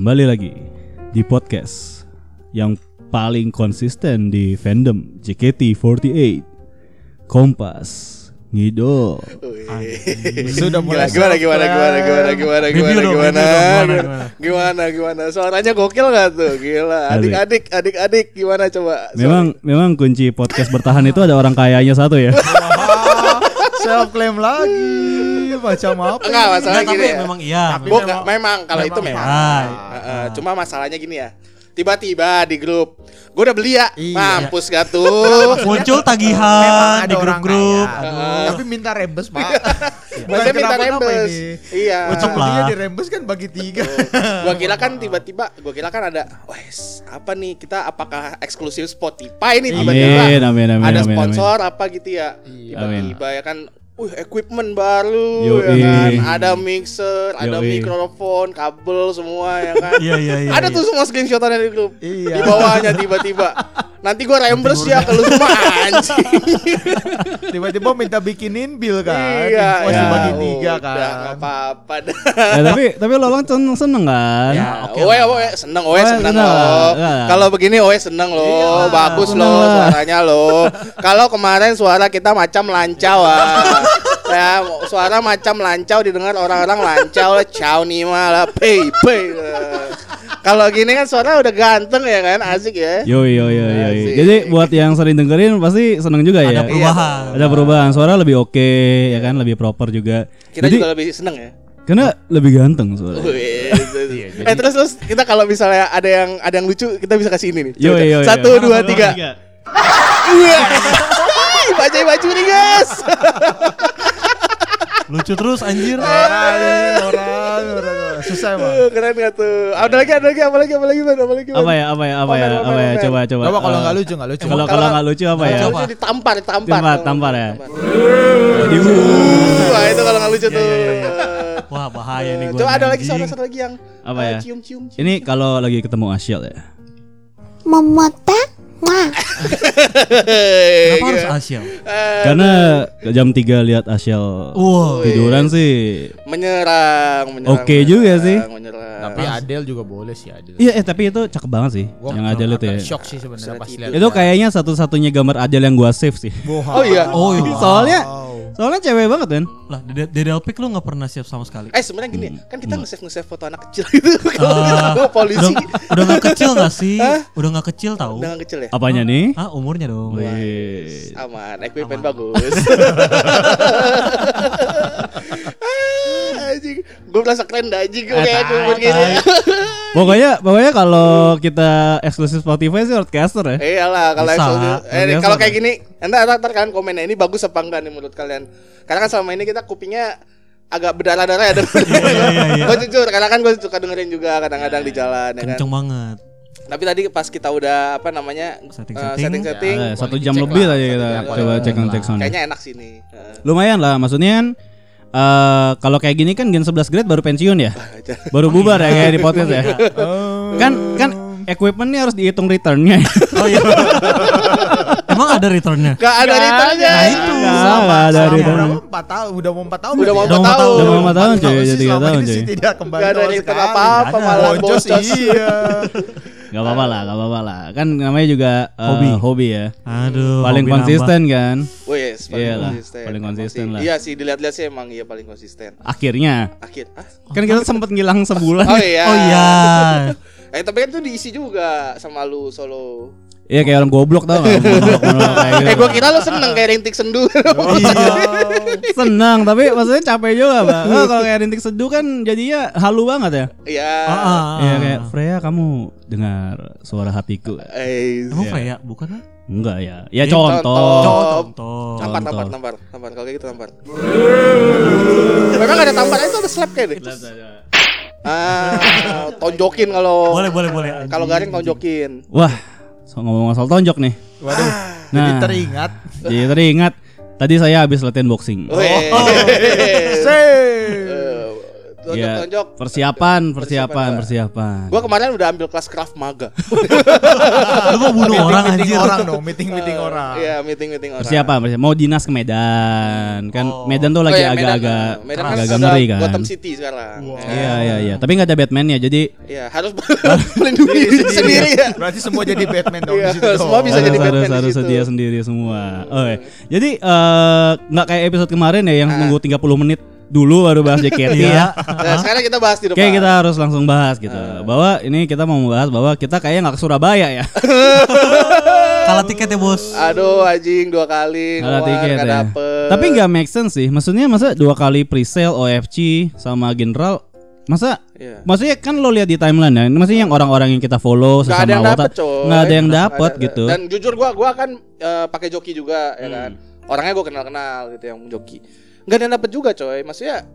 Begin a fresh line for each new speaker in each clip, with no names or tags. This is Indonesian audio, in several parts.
Kembali lagi di podcast yang paling konsisten di fandom JKT48 Kompas Ngidol
Sudah mulai
gimana gimana gimana gimana gimana gimana gimana
gimana, gimana.
gimana? Gimana suaranya gokil gak tuh? Gila. Adik-adik adik-adik gimana coba?
Memang memang kunci podcast bertahan itu ada orang kayanya satu ya.
self claim lagi macam apa?
enggak
ini?
masalah
tapi
gini ya
memang iya.
Tapi
Bukan,
memang-
memang kalau itu
memang
memang
Ah,
Heeh, cuma masalahnya gini ya tiba-tiba di grup gue udah beli ya
Iya.
mampus gak tuh
Muncul
Memang
tagihan di grup-grup.
Heeh.
Tapi minta rembes pak.
Maksudnya minta
kenapa-napa
rembes iya
Ucap lah.
Dia di rembes kan bagi tiga.
gua kira kan tiba-tiba gua kira kan ada wes apa nih kita apakah eksklusif Spotify nih tiba-tiba
Amin, amin, amin,
ada
amin,
sponsor apa gitu ya
Iya.
tiba-tiba ya kan Wih, equipment baru
Yoi.
ya kan. Ada mixer, ada
Yoi.
mikrofon, kabel semua ya kan.
Iya iya iya.
ada
iya.
tuh semua screenshotannya di grup.
Iya.
Di bawahnya tiba-tiba. Nanti gua reimburse ya ke lu semua anjing.
Tiba-tiba minta bikinin bill kan.
iya,
Masih
ya.
bagi tiga
Udah,
kan.
nggak apa-apa dah.
Ya, tapi tapi Lolong seneng, seneng kan?
Ya,
oke
oe, oe, seneng, oe
Oe
seneng
seneng lah,
loh.
ya.
Kalau begini oe seneng loh,
Iya,
bagus
seneng lah.
suaranya loh. Kalau kemarin suara kita macam lancau ah. ya, suara macam lancau didengar orang-orang lancau lah, ciao nih malah, pay pay. Kalau gini kan suara udah ganteng ya kan, asik ya.
Yo yo yo yo.
Asik.
Jadi buat yang sering dengerin pasti seneng juga ya.
Ada perubahan.
Ada perubahan, suara lebih oke ya kan, lebih proper juga.
Kita
Jadi
juga lebih seneng ya.
karena lebih ganteng suara.
Wih, eh terus terus kita kalau misalnya ada yang ada yang lucu kita bisa kasih ini nih.
Yo yo yo.
Satu dua tiga. Wah. Bajai baju nih guys.
Lucu terus anjir.
Orang, orang, orang. Susah emang.
Keren gak tuh? Ada lagi, ada lagi, apa lagi, apa lagi, apa lagi?
Apa ya, apa ya, apa ya, apa ya, coba coba.
Coba kalau
Eh,
nggak lucu nggak lucu.
Kalau kalau nggak lucu apa ya?
Lucu ditampar, ditampar.
Tampar, tampar ya.
Di Wah, itu kalau nggak lucu tuh.
Wah bahaya nih gua.
Coba ada lagi satu lagi yang
Apa
eh,
ya?
Cium, cium, cium.
Ini kalau lagi ketemu Asyil ya.
Memotak
Kenapa harus
Iya.
Asia?
Eh,
Karena jam 3 lihat Asyil
Wah.
tiduran sih.
menyerang, menyerang.
Oke juga
menyerang,
sih.
Menyerang.
Tapi Adele juga boleh sih Adele.
Iya, eh tapi itu cakep banget sih
Gua
yang Adele itu ya.
Shock sih sebenarnya pas lihat.
Itu kayaknya satu-satunya gambar Adele yang gua save sih.
Oh iya.
Oh iya.
Soalnya soalnya cewek banget kan.
Lah Dede Alpik lu nggak pernah siap sama sekali.
Eh sebenarnya gini, kan kita nge-save nge-save foto anak kecil gitu. Kalau kita
Ah,
bawa polisi.
Udah, udah gak kecil gak sih? Udah gak kecil tahu?
Udah nggak kecil ya?
Apanya nih?
Ah umurnya dong.
Wih.
Aman, equipment bagus. Anjing, gue merasa keren dah anjing gue kayak equipment gini.
Pokoknya pokoknya kalau kita eksklusif Spotify sih broadcaster ya.
Iyalah kalau eksklusif- eh, kalau kayak gini, anda ntar, ntar kalian komennya ini bagus apa enggak nih menurut kalian? Karena kan selama ini kita kupingnya agak berdarah-darah ya dengerin.
iya, iya.
Gue jujur, karena kan gue suka dengerin juga kadang-kadang di jalan ya kan.
Kenceng banget.
Tapi tadi pas kita udah apa namanya
Setting-setting.
eh, setting-setting,
Eh, satu jam lebih
lah,
tadi kita
jam
coba cek
check
cek sound.
kayaknya enak sih. Eh,
Lumayan lah, maksudnya kan eh kalau kayak gini kan Gen 11 grade baru pensiun ya. Baru bubar ya kayak di podcast ya. Kan kan equipment nih harus dihitung returnnya.
Oh iya. Emang ada returnnya?
Gak ada returnnya.
ada.
itu.
Nggak ada returnnya.
berapa? Empat tahun, udah mau empat tahun.
Udah mau empat
Udah
tahun.
Udah mau empat tahun, cuy. Jadi tiga
selama
tahun,
ini sih
cuy.
Tidak kembali
Gak ada return apa-apa malah
Boncos iya.
Gak apa-apa lah, gak apa-apa lah. Kan namanya juga eh,
Hobi.
hobi ya.
Aduh.
Paling konsisten kan.
Oh yes, paling
Iyalah,
konsisten.
paling
Emang
konsisten lah.
Iya sih dilihat-lihat sih emang iya paling konsisten.
Akhirnya.
Akhir. Ah?
Kan kita sempet ngilang sebulan.
Oh iya.
Oh iya.
Eh tapi kan itu diisi juga sama lu solo.
Iya kayak orang goblok tau gak? Kayak gitu.
Eh gua kira lu seneng kayak rintik sendu.
Iya.
Senang tapi maksudnya capek juga pak oh, Kalau kayak rintik seduh kan jadinya halu banget ya
Iya.
Ah, ah.
Iya kayak Freya kamu dengar suara hatiku
Eh,
Emang
Iya.
Freya bukan kan?
Enggak ya Ya contoh
contoh.
Contoh.
Tampar, tampar, tampar, tampar. Kalau kayak gitu tampar. Memang ada tampar itu ada slap kayak deh. Ah, tonjokin kalau
Boleh boleh boleh.
kalau garing tonjokin.
Wah so, ngomong soal tonjok nih
Waduh. Jadi
Nah.
teringat.
Jadi teringat Tadi saya habis latihan boxing
Weh.
Say.
Eh,
Ya,
tonjok-tonjok.
persiapan, persiapan, persiapan.
Gua kemarin udah ambil kelas Krav Maga.
Lu mau bunuh orang
meeting
anjir.
orang dong, meeting meeting orang.
Iya, meeting-meeting orang.
Persiapan, persiapan. Mau dinas ke Medan. Kan
Oh.
Medan tuh
Oh,
lagi
iya, Medan,
agak-agak.
Medan kan
agak-agak
udah
ngeri kan.
Gotham City sekarang.
Iya, iya, iya. Tapi nggak ada Batman-nya. Jadi
Iya, harus melindungi diri sendiri ya.
Berarti semua jadi Batman dong
Iya,
di situ
semua bisa jadi Batman
harus,
di
harus sedia sendiri semua. Oke. Jadi eh, nggak kayak episode kemarin ya yang
Ah.
nunggu 30 menit dulu baru bahas JKT ya.
Nah, sekarang kita bahas di depan.
Kayak kita harus langsung bahas gitu. Bahwa ini kita mau membahas bahwa kita kayaknya nggak ke Surabaya ya.
Kalah tiket ya bos.
Aduh, anjing dua kali
Kalah tiket
nggak
ya.
dapet.
Tapi nggak make sense sih. Maksudnya masa dua kali pre-sale OFC sama General Masa
Iya.
Maksudnya kan lo lihat di timeline ya, maksudnya yang orang-orang yang kita follow
Nggak
sesama
ada yang
nggak ada yang
ada.
gitu.
Dan jujur gua gua kan eh, pakai joki juga ya
Hmm.
kan Orangnya gua kenal-kenal gitu yang joki Nggak ada yang dapet juga coy Maksudnya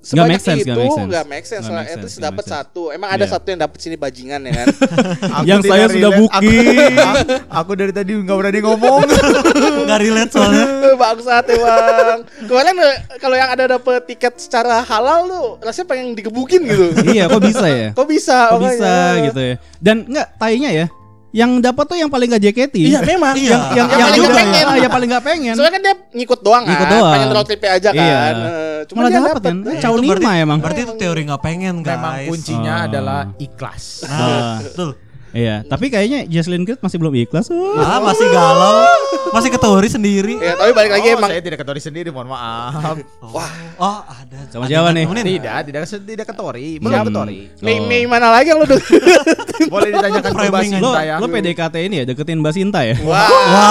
Sebanyak
make sense,
itu
nggak make sense.
nggak make sense At least
nggak
dapat satu. Emang ada
Iya.
satu yang dapat sini bajingan ya kan.
Yang saya sudah booking.
Aku, aku dari tadi nggak berani ngomong.
Nggak relate soalnya.
Bangsat emang. Kemarin eh, kalau yang ada dapet tiket secara halal tuh rasanya pengen digebukin gitu.
iya, kok bisa ya?
Kok bisa?
Kok
makanya.
bisa gitu ya? Dan nggak tainya ya, yang dapat tuh yang paling gak JKT.
Iya memang.
Iya.
Yang yang,
Yang
yang
paling nggak pengen.
ah, yang paling nggak pengen.
Soalnya kan dia ngikut doang
Ngikut
kan,
doang.
pengen road trip aja kan.
Iya.
Eh, Cuma
Malah
dia
dapat
dapat
kan?
Eh,
Cau
Itu
Nima emang.
Berarti itu teori nggak pengen guys.
Memang kuncinya
Ah.
adalah ikhlas.
Nah, betul.
Iya, tapi kayaknya Jesslyn Creed masih belum ikhlas.
Ah, masih galau. Masih ke teori sendiri.
Ya, tapi balik lagi
oh,
emang
saya tidak ketori sendiri, mohon maaf.
Wah, oh ada.
Sama siapa
yang
nih?
nemenin.
tidak, tidak tidak ketori, belum ketori.
Mei
Oh.
Mei mana lagi yang lu?
Boleh ditanyakan ke Mbak Sinta ya.
lo PDKT ini ya deketin Mbak Sinta ya?
Wah.
Wah.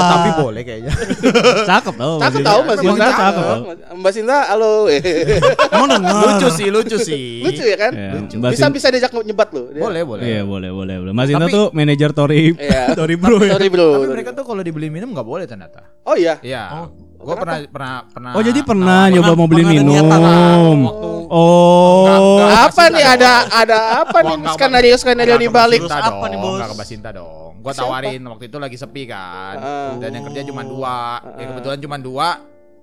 Ah, Tapi boleh kayaknya.
Cakep tau.
Cakep tahu Mbak
Mbak
Sinta.
Cakep tau.
Mbak Sinta, halo.
Emang
lucu sih, lucu sih.
Lucu ya kan?
Iya,
Bisa bisa diajak nyebat lu.
Boleh, boleh.
Iya boleh boleh boleh. Mbak Sinta
Tapi-
tuh manajer Tori
Iya.
Tori Bro ya.
Sorry bro.
Tapi mereka tuh kalau dibeli minum nggak boleh ternyata.
Oh iya.
Iya.
Oh,
Gue pernah pernah pernah.
Oh jadi pernah nyoba mau beli minum.
Waktu
Oh.
Enggak, enggak.
Apa nih ada ada apa nih skenario skenario di balik?
Apa nih, Bos?
Enggak ke Mbak Sinta dong. Gua
Siapa?
tawarin waktu itu lagi sepi kan.
Ah.
Dan yang kerja cuma dua. Ya kebetulan cuma dua.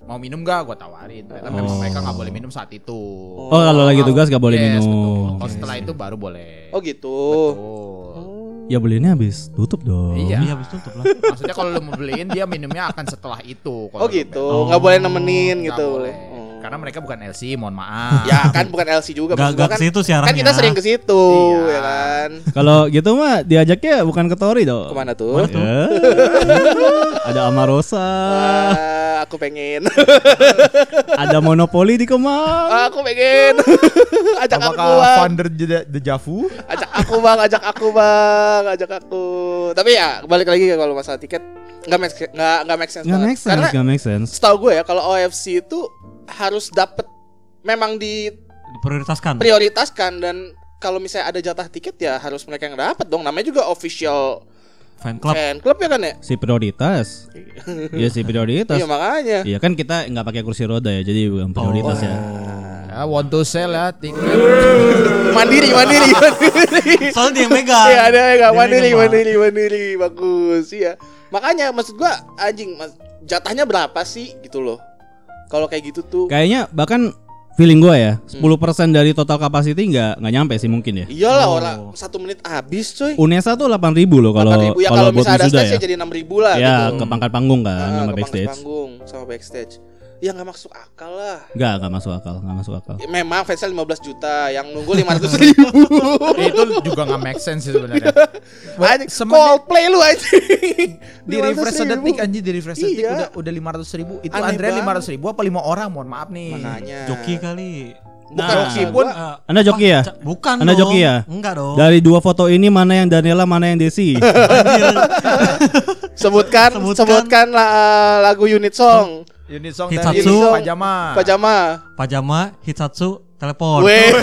Mau minum gak? Gua tawarin. Ternyata memang
Oh.
mereka nggak boleh minum saat itu.
Oh kalau lagi tugas gak boleh
Yes,
minum.
betul. Kalau setelah itu baru boleh.
Oh gitu.
Betul.
Ya belinya habis tutup dong.
Iya.
Iya, habis tutup lah.
Maksudnya kalau lu mau beliin dia minumnya akan setelah itu. Kalau
Oh gitu. Nggak boleh nemenin
Nggak
gitu.
boleh.
Oh.
Karena mereka bukan LC, mohon maaf.
Ya kan bukan LC juga
Gak gak
kan.
ke situ sih
Kan
arahnya.
kita sering ke situ
Iya.
ya kan.
Kalau gitu mah diajaknya bukan ke Tori dong.
Ke mana tuh?
Ya. ada Amarosa,
Ah, aku pengen.
ada Monopoli di Kemang.
aku pengen. ajak aku
Apakah
bang.
founder The, The Javu?
Ajak aku bang, ajak aku bang, ajak aku. Tapi ya balik lagi kalau masalah tiket nggak make nggak nggak make sense
Nggak
banget.
make sense,
Karena
nggak make sense.
setahu gue ya kalau OFC itu harus dapet memang
Diprioritaskan.
diprioritaskan dan kalau misalnya ada jatah tiket ya harus mereka yang dapat dong. Namanya juga official
Fan club.
fan club ya kan ya?
Si prioritas. Iya si prioritas.
Iya makanya.
Iya kan kita nggak pakai kursi roda ya, jadi bukan prioritas ya.
Ya, want to sell ya, tiket.
Mandiri, mandiri, mandiri.
Soalnya dia yang megang.
Iya ada enggak
Dia
mandiri,
megang, Pak.
mandiri, mandiri, bagus iya. Makanya maksud gua anjing mas, jatahnya berapa sih gitu loh. Kalau kayak gitu tuh
Kayaknya bahkan feeling gue ya,
Hmm.
10% dari total capacity nggak nggak nyampe sih mungkin ya.
iyalah
Oh.
orang satu menit habis coy.
Unesa tuh 8000 loh kalau
8.000 ya
kalau
misalnya ada stage
ya.
ya jadi 6.000 lah
Ya,
gitu.
ke pangkat panggung kan
Ah,
sama backstage.
panggung sama backstage. Ya nggak masuk akal lah.
Enggak, enggak masuk akal, enggak masuk akal.
Ya, Memang fansnya 15 juta, yang nunggu 500 ribu.
itu juga nggak make sense sih sebenarnya.
Anjing,
Semenit-
Coldplay lu anjing.
di refresh sedetik anjir di refresh sedetik
Iya.
udah udah lima ratus ribu itu
Aneh
Andrea
banget.
lima ratus ribu apa lima orang mohon maaf nih
Makanya.
Joki kali.
Bukan
Nah.
joki
pun
gua.
Ah,
Anda joki ya?
Bukan
Anda
dong.
joki ya?
Enggak dong.
Dari dua foto ini mana yang Daniela, mana yang Desi?
Sebutkan,
Sebutkan.
sebutkan la- lagu unit song.
Unit song
Hitsatsu.
dari pajama
Pajama.
Pajama, Hitsatsu, telepon.
Weh.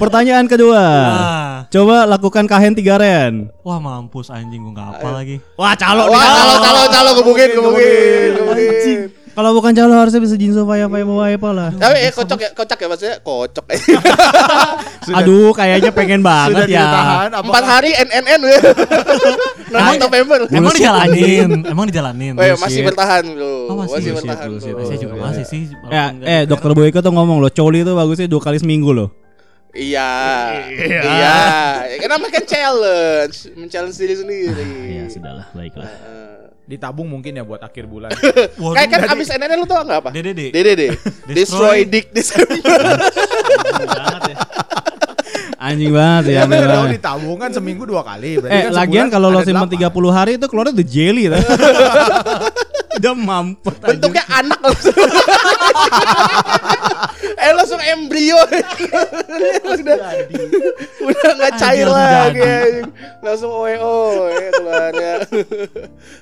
Pertanyaan kedua.
Ah.
Coba lakukan kahen tiga ren.
Wah mampus anjing gua enggak apa lagi.
Wah, calo
Wah, calo calo calo gebukin gebukin gebukin.
Kalau bukan calo harusnya bisa Jinso Faya Faya Bawa apa lah.
Tapi eh kocok ya, kocak ya maksudnya kocok.
Aduh, kayaknya pengen
sudah
banget ya.
ditahan apa
Empat hari NNN 9 November.
Emang dijalanin, emang dijalanin.
Oh, iya, masih bertahan bro.
Oh, masih.
bertahan.
Saya juga
Iya.
masih sih.
Ya, eh
juga.
dokter Boyko tuh ngomong loh, coli itu bagusnya dua kali seminggu loh.
Iya. Iya. Ya, Karena kan challenge, men-challenge diri sendiri.
Ya sudahlah, baiklah.
Heeh.
Ditabung mungkin ya buat akhir bulan.
Waduh,
Kayak kan abis NNN lu tau gak apa?
DDD.
DDD. Destroy
Destroy
Dick December.
Anjing banget ya.
Ya kalau
banget.
ditabung kan seminggu dua kali. Berarti
Eh,
kan
lagian kalau lo
delapan.
30 hari itu keluarnya udah jelly. Udah mampet.
Bentuknya anak langsung. eh langsung embrio. udah udah nggak cair lagi. Langsung OEO ya keluarnya.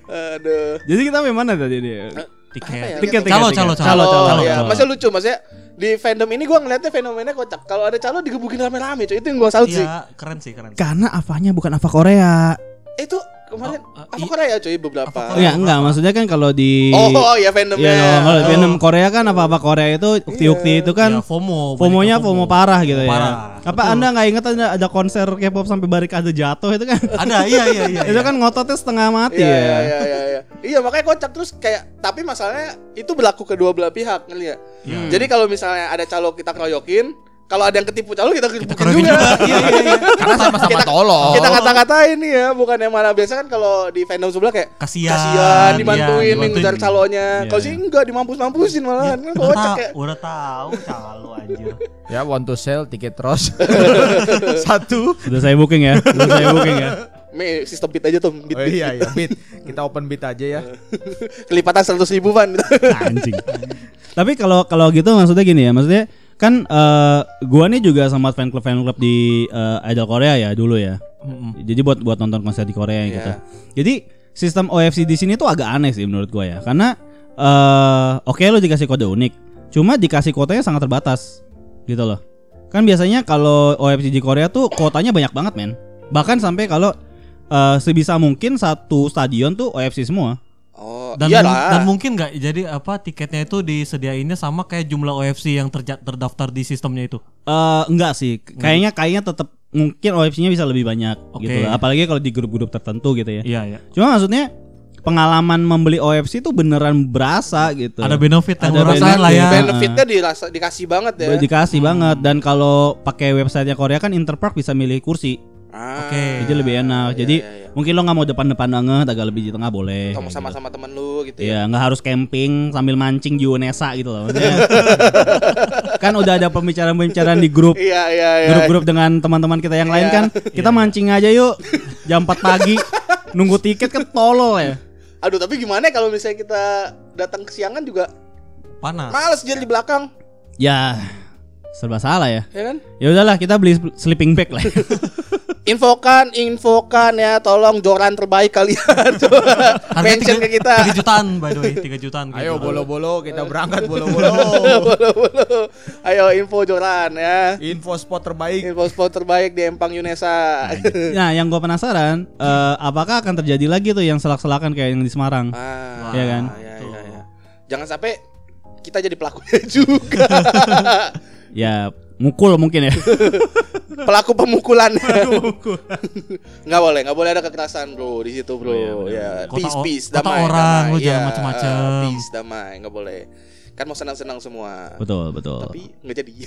Aduh.
Jadi kita mana tadi dia?
tiket.
Apa ya?
Tiket, tiket,
Calo,
tiket.
calo,
calo,
Calo,
calo,
ya. Masih lucu maksudnya di fandom ini gua ngeliatnya fenomenanya kocak. Kalau ada calo digebukin rame-rame, cuy. Itu yang gua salut sih.
Iya, keren sih, keren.
Karena apanya bukan apa Korea.
Itu kemarin
Oh, uh,
apa
i-
Korea cuy beberapa.
Apa Korea?
Enggak, enggak. Maksudnya kan kalau di
Oh, ya fandomnya.
Iya, kalau
Oh.
Korea kan apa-apa Korea itu ukti-ukti itu kan
Ya, FOMO.
FOMO-nya
banyak
FOMO parah gitu ya.
Parah.
Apa
Betul.
Anda nggak ingat ada, ada konser K-pop sampai barikade jatuh itu kan?
Ada, iya, iya, iya.
itu
iya.
kan ngototnya setengah mati
Iya,
ya.
iya, iya, iya, iya. Iya, makanya kocak terus kayak tapi masalahnya itu berlaku kedua belah pihak ngerti ya.
Iya.
Jadi kalau misalnya ada calo kita keroyokin, kalau ada yang ketipu calo kita keroyokin juga.
juga. Iya, iya, iya.
Karena sama-sama
Kita-
tolol.
Kita kata-katain ya, bukan yang mana biasa kan kalau di fandom sebelah kayak
Kasihan.
kasihan
iya,
dibantuin
dibantuin.
ngejar calonya.
Iya,
Kalau
iya.
sih enggak dimampus-mampusin malahan. Kan
Udah
kocak
tahu,
ya.
udah tahu calo anjir.
Ya want to sell tiket terus. Satu.
Sudah saya booking ya. Sudah saya booking ya.
Me, sistem beat aja tuh, beat,
Oh iya iya beat. Kita open beat aja ya.
Kelipatan 100 ribu van.
Anjing. Tapi kalau kalau gitu maksudnya gini ya, maksudnya kan eh, gua nih juga sama fan club fan club di eh, Idol Korea ya dulu ya.
Mm-mm.
Jadi buat buat nonton konser di Korea
Iya.
gitu. Jadi sistem OFC di sini tuh agak aneh sih menurut gua ya. Karena eh oke lo dikasih kode unik, cuma dikasih kuotanya sangat terbatas. Gitu loh. Kan biasanya kalau OFC di Korea tuh kuotanya banyak banget, men. Bahkan sampai kalau eh, sebisa mungkin satu stadion tuh OFC semua.
Dan
iyalah.
dan mungkin nggak jadi apa tiketnya itu disediainnya sama kayak jumlah OFC yang terja- terdaftar di sistemnya itu.
Eh enggak sih, kayaknya kayaknya tetap mungkin OFC-nya bisa lebih banyak
Oke.
gitu loh. Apalagi kalau di grup-grup tertentu gitu ya.
Iya, iya.
Cuma maksudnya pengalaman membeli OFC itu beneran berasa gitu.
Ada benefit yang
Ada
rasain lah ya.
benefit.
benefitnya dirasa dikasih banget ya.
Dikasih banget dan kalau pakai websitenya Korea kan Interpark bisa milih kursi.
Ah,
Oke.
Jadi lebih enak.
iya,
Jadi
iya, iya.
Mungkin lo nggak mau depan-depan banget, agak lebih di tengah boleh.
Kamu
kayak
sama-sama temen lu gitu ya.
Iya, nggak harus camping sambil mancing di UNESA gitu loh. Kan udah ada pembicaraan-pembicaraan di grup
Iya iya iya.
grup-grup dengan teman-teman kita yang lain kan kita mancing aja yuk jam 4 pagi nunggu tiket kan tolol ya
Aduh tapi gimana ya kalau misalnya kita datang kesiangan juga
Panas.
males jadi di belakang,
ya serba salah ya
ya kan?
ya udahlah kita beli sleeping bag lah
Infokan, infokan ya, tolong joran terbaik kalian. Mention ke kita.
3 jutaan by the way, 3 jutaan.
Ayo
gitu.
bolo-bolo kita berangkat bolo-bolo.
Bolo-bolo. Ayo info joran ya.
Info spot terbaik.
Info spot terbaik di Empang Yunesa.
nah yang gue penasaran eh, apakah akan terjadi lagi tuh yang selak-selakan kayak yang di Semarang
ah,
Iya kan?
iya, iya, iya. Jangan sampai kita jadi pelakunya juga.
ya mukul mungkin ya
Pelaku pemukulan. nggak boleh, nggak boleh ada kekerasan bro di situ bro.
Oh, iya,
ya, peace,
Kota
peace,
kota
damai,
orang,
damai.
lu jangan
Iya,
macem-macem.
Peace, damai, nggak boleh. Kan mau senang-senang semua.
betul betul
Tapi nggak jadi.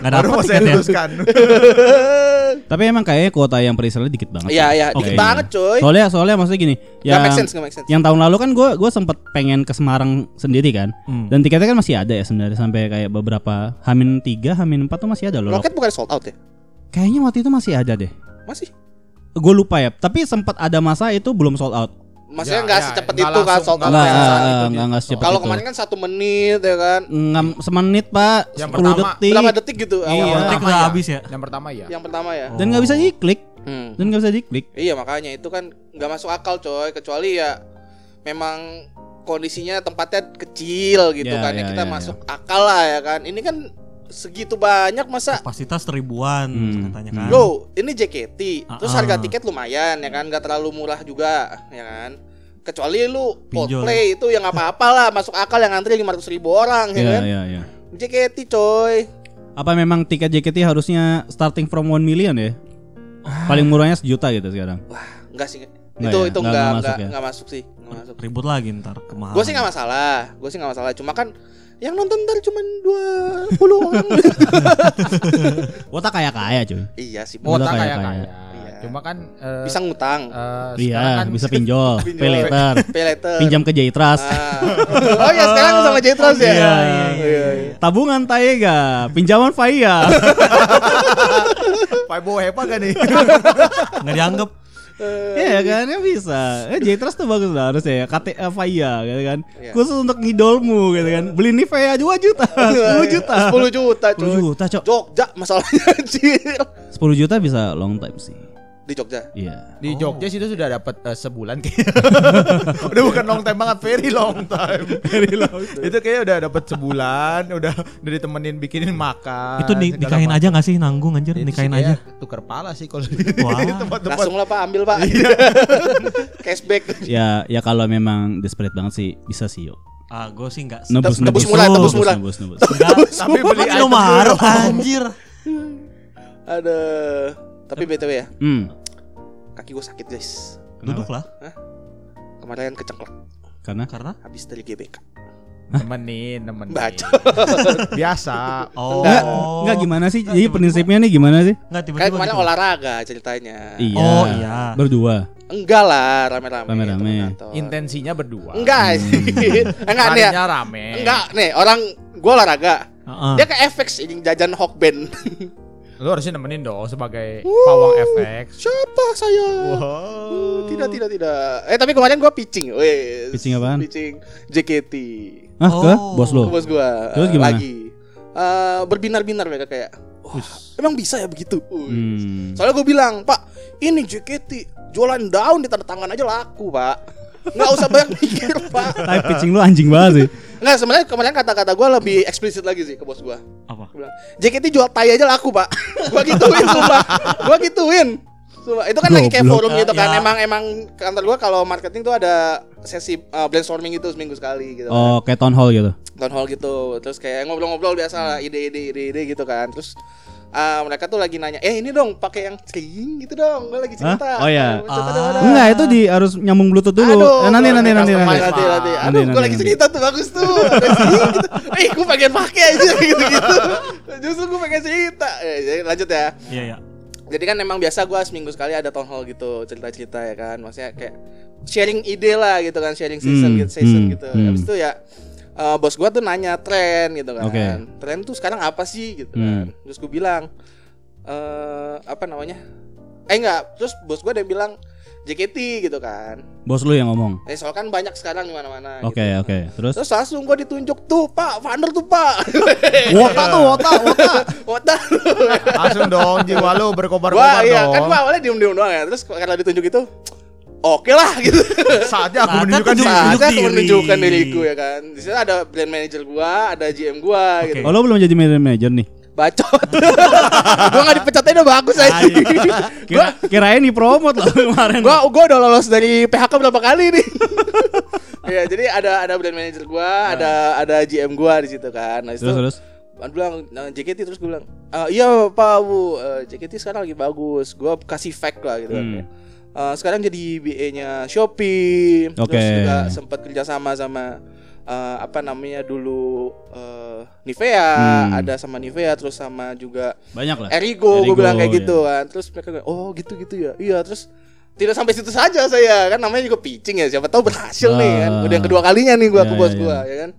Nggak dapat
mau saya
ya.
luruskan.
tapi emang kayaknya kuota yang pre-sale dikit banget
Iya, iya, dikit banget coy.
soalnya soalnya maksudnya gini yang
make sense, nggak make sense.
yang tahun lalu kan gue gue sempet pengen ke Semarang sendiri kan
Hmm.
dan tiketnya kan masih ada ya sebenarnya sampai kayak beberapa Hamin 3, Hamin 4 tuh masih ada loh.
Roket bukan sold out ya?
Kayaknya waktu itu masih ada deh.
Masih.
Gue lupa ya, tapi sempat ada masa itu belum sold out.
Maksudnya
Ya,
nggak
ya,
secepat
nggak
itu kan out.
nggak
ya.
secepat
Kalau kemarin kan satu menit ya kan.
Enggak semenit pak,
Yang
10
pertama,
detik.
Berapa detik gitu?
Iya.
awal?
Detik
Pertama
udah
ya.
habis ya.
Yang pertama ya.
Yang pertama ya.
Dan nggak bisa diklik,
Hmm.
dan nggak bisa diklik.
Iya makanya itu kan nggak masuk akal coy kecuali ya memang kondisinya tempatnya kecil gitu
Ya,
kan ya
ya,
kita
ya,
masuk akal lah ya kan ini kan segitu banyak masa
Kapasitas ribuan
Hmm.
katanya kan.
Yo, ini JKT. Terus
Ah,
harga
ah.
tiket lumayan ya kan, nggak terlalu murah juga, ya kan. Kecuali lu
Pinjol.
Coldplay itu yang apa-apa lah, masuk akal yang antri 500 ribu orang, ya
Iya,
kan.
iya, iya.
JKT coy.
Apa memang tiket JKT harusnya starting from 1 million ya? Paling murahnya sejuta gitu sekarang.
Wah, enggak sih.
Nggak
itu
ya?
itu
Nggak-
enggak
nggak
enggak
masuk ya?
enggak masuk sih. Enggak masuk.
Ribut lagi ntar kemahalan.
Gue sih nggak masalah, gue sih nggak masalah. Cuma kan yang nonton ntar cuma 20 orang.
Wota kaya kaya cuy.
iya sih,
Wota kaya-
kaya.
Iya.
Cuma kan eh,
bisa ngutang.
sekarang
Iya,
kan
bisa pinjol,
Pinjol.
pay later,
Pay later.
pinjam ke Jaytrust.
Ah. oh ya sekarang sama Jetros ya.
Iya, iya, iya. Tabungan Taega, pinjaman Faya.
Pak Bo hepa gak nih?
nggak dianggap.
Iya kan, ya bisa. Eh, Jaytrust tuh bagus lah harusnya ya. KT Faya gitu kan.
Iya.
Khusus untuk ngidolmu gitu kan. Beli Nivea 2 juta, 10 juta.
10 juta,
10
cuy.
juta, Cok.
Jogja masalahnya anjir.
10 juta bisa long time sih.
Di Jogja.
Iya.
Di Jogja sih itu sudah dapat eh, sebulan kayaknya. udah bukan long time banget, very long time. very long. itu kayaknya udah dapat sebulan, udah udah ditemenin bikinin makan.
itu ni-
segala
nikahin aja nggak sih nanggung anjir
Itu
nikahin
kayak
aja.
Tuker pala sih kalau di
Wah.
tempat-tempat.
Langsung lah Pak, ambil Pak. Cashback.
Ya, ya kalau memang desperate banget sih bisa sih yuk.
Ah, gue sih nggak.
Nebus,
tebus
nebus,
murah, tebus murah.
nebus, nebus.
Tapi beli item
anjir.
Ada tapi BTW ya,
Hmm.
Kaki gue sakit guys.
Duduk lah.
Kemarin keceklek
Karena
Karena
habis dari GBK.
Nemenin, nemenin.
Baca.
Biasa.
oh
Enggak, enggak gimana sih? Jadi prinsipnya nih gimana sih?
Nggak tiba-tiba.
Kayak kemarin
gitu.
olahraga ceritanya.
Iya.
Oh, iya.
Berdua.
Enggak lah, rame-rame.
Rame-rame.
temen kantor.
Intensinya berdua.
Enggak sih. Enggak nih. ya.
Rame.
Enggak nih, orang gua olahraga.
Heeh.
Dia ke FX ini jajan Hokben.
Lu harusnya nemenin dong sebagai pawang FX.
Siapa saya? Uh, Tidak, tidak, tidak. Eh tapi kemarin gua pitching. Wes.
Pitching apaan?
Pitching JKT.
Ah, ke
Oh.
bos
Ke
lo.
bos gua.
Terus gimana?
Lagi. Eh, berbinar-binar mereka kayak. Wah, emang bisa ya begitu?
Hmm.
Soalnya gue bilang, Pak, ini JKT jualan daun di tanda tangan aja laku, Pak. Nggak usah banyak mikir, Pak.
Tapi pitching lu anjing banget sih.
Nggak, sebenarnya kemarin kata-kata gue lebih eksplisit lagi sih ke bos gue.
Apa?
Gue bilang, JKT jual tai aja laku, Pak. gue gituin, sumpah. Gue gituin. Sumpah. Itu kan lagi kayak forum gitu kan.
Ya.
Emang emang kantor gue kalau marketing tuh ada sesi uh, brainstorming gitu seminggu sekali gitu. kan.
Oh, kayak town hall gitu.
town hall gitu terus kayak ngobrol-ngobrol biasa lah ide-ide ide-ide gitu kan terus ah, mereka tuh lagi nanya eh ini dong pakai yang string gitu dong gue lagi cerita
Hah? Oh, iya.
Cerita
Ah.
Enggak, itu di harus nyambung bluetooth dulu.
Aduh,
Eh, nanti nanti nanti
customize
nanti.
nanti, nanti.
Nanti,
Aduh, gue
nanti,
lagi
nanti.
cerita tuh bagus tuh. Gitu. Eh, gue pengen pakai aja gitu-gitu. Justru gue pengen cerita. Eh, jadi lanjut ya.
Iya, iya.
Jadi kan memang biasa gue seminggu sekali ada town hall gitu cerita-cerita ya kan. Maksudnya kayak sharing ide lah gitu kan, sharing season
Hmm,
gitu, season
hmm,
gitu.
hmm.
Habis itu ya eh, bos gue tuh nanya tren gitu kan.
Oke.
Tren tuh sekarang apa sih gitu
Hmm.
kan. Terus gue bilang eh apa namanya? Eh enggak, terus bos gue ada yang bilang JKT gitu kan.
Bos lu yang ngomong.
Eh soal kan banyak sekarang di mana-mana.
Oke,
gitu.
oke. Terus
Terus langsung gue ditunjuk tuh Pak, founder tuh Pak.
wota tuh, wota, wota.
Wota.
Langsung dong jiwa lu
Wah
berkobar-kobar
iya
dong.
kan gua awalnya diem-diem doang ya Terus karena ditunjuk itu Oke lah gitu
Saatnya aku menunjukkan diri.
Saatnya aku
diri.
menunjukkan diriku ya kan Di sana ada brand manager gua Ada GM gua gitu
Oh, lo belum jadi manager nih.
Bacot Gua gak dipecat aja udah bagus aja Gua
Kira, kirain di promote loh kemarin.
gua gua udah lolos dari PHK berapa kali nih Iya jadi ada ada brand manager gua Ada ada GM gua di situ kan Nah itu
terus terus.
Aku bilang nah, JKT terus gue bilang "Ah, iya pak bu eh, JKT sekarang lagi bagus gue kasih fact lah gitu kan
Hmm.
kayak, "Eh, sekarang jadi BA nya Shopee
Oke.
terus juga sempat kerja sama sama eh, apa namanya dulu eh, Nivea
Hmm.
ada sama Nivea terus sama juga
Banyak lah.
Erigo, gue
Erigo,
bilang kayak
iya.
gitu kan terus mereka bilang, oh gitu gitu ya iya terus tidak sampai situ saja saya kan namanya juga pitching ya siapa tahu berhasil nih kan
Ah.
udah yang kedua kalinya nih gua
Ya,
ke bos
ya, ya.
gua ya kan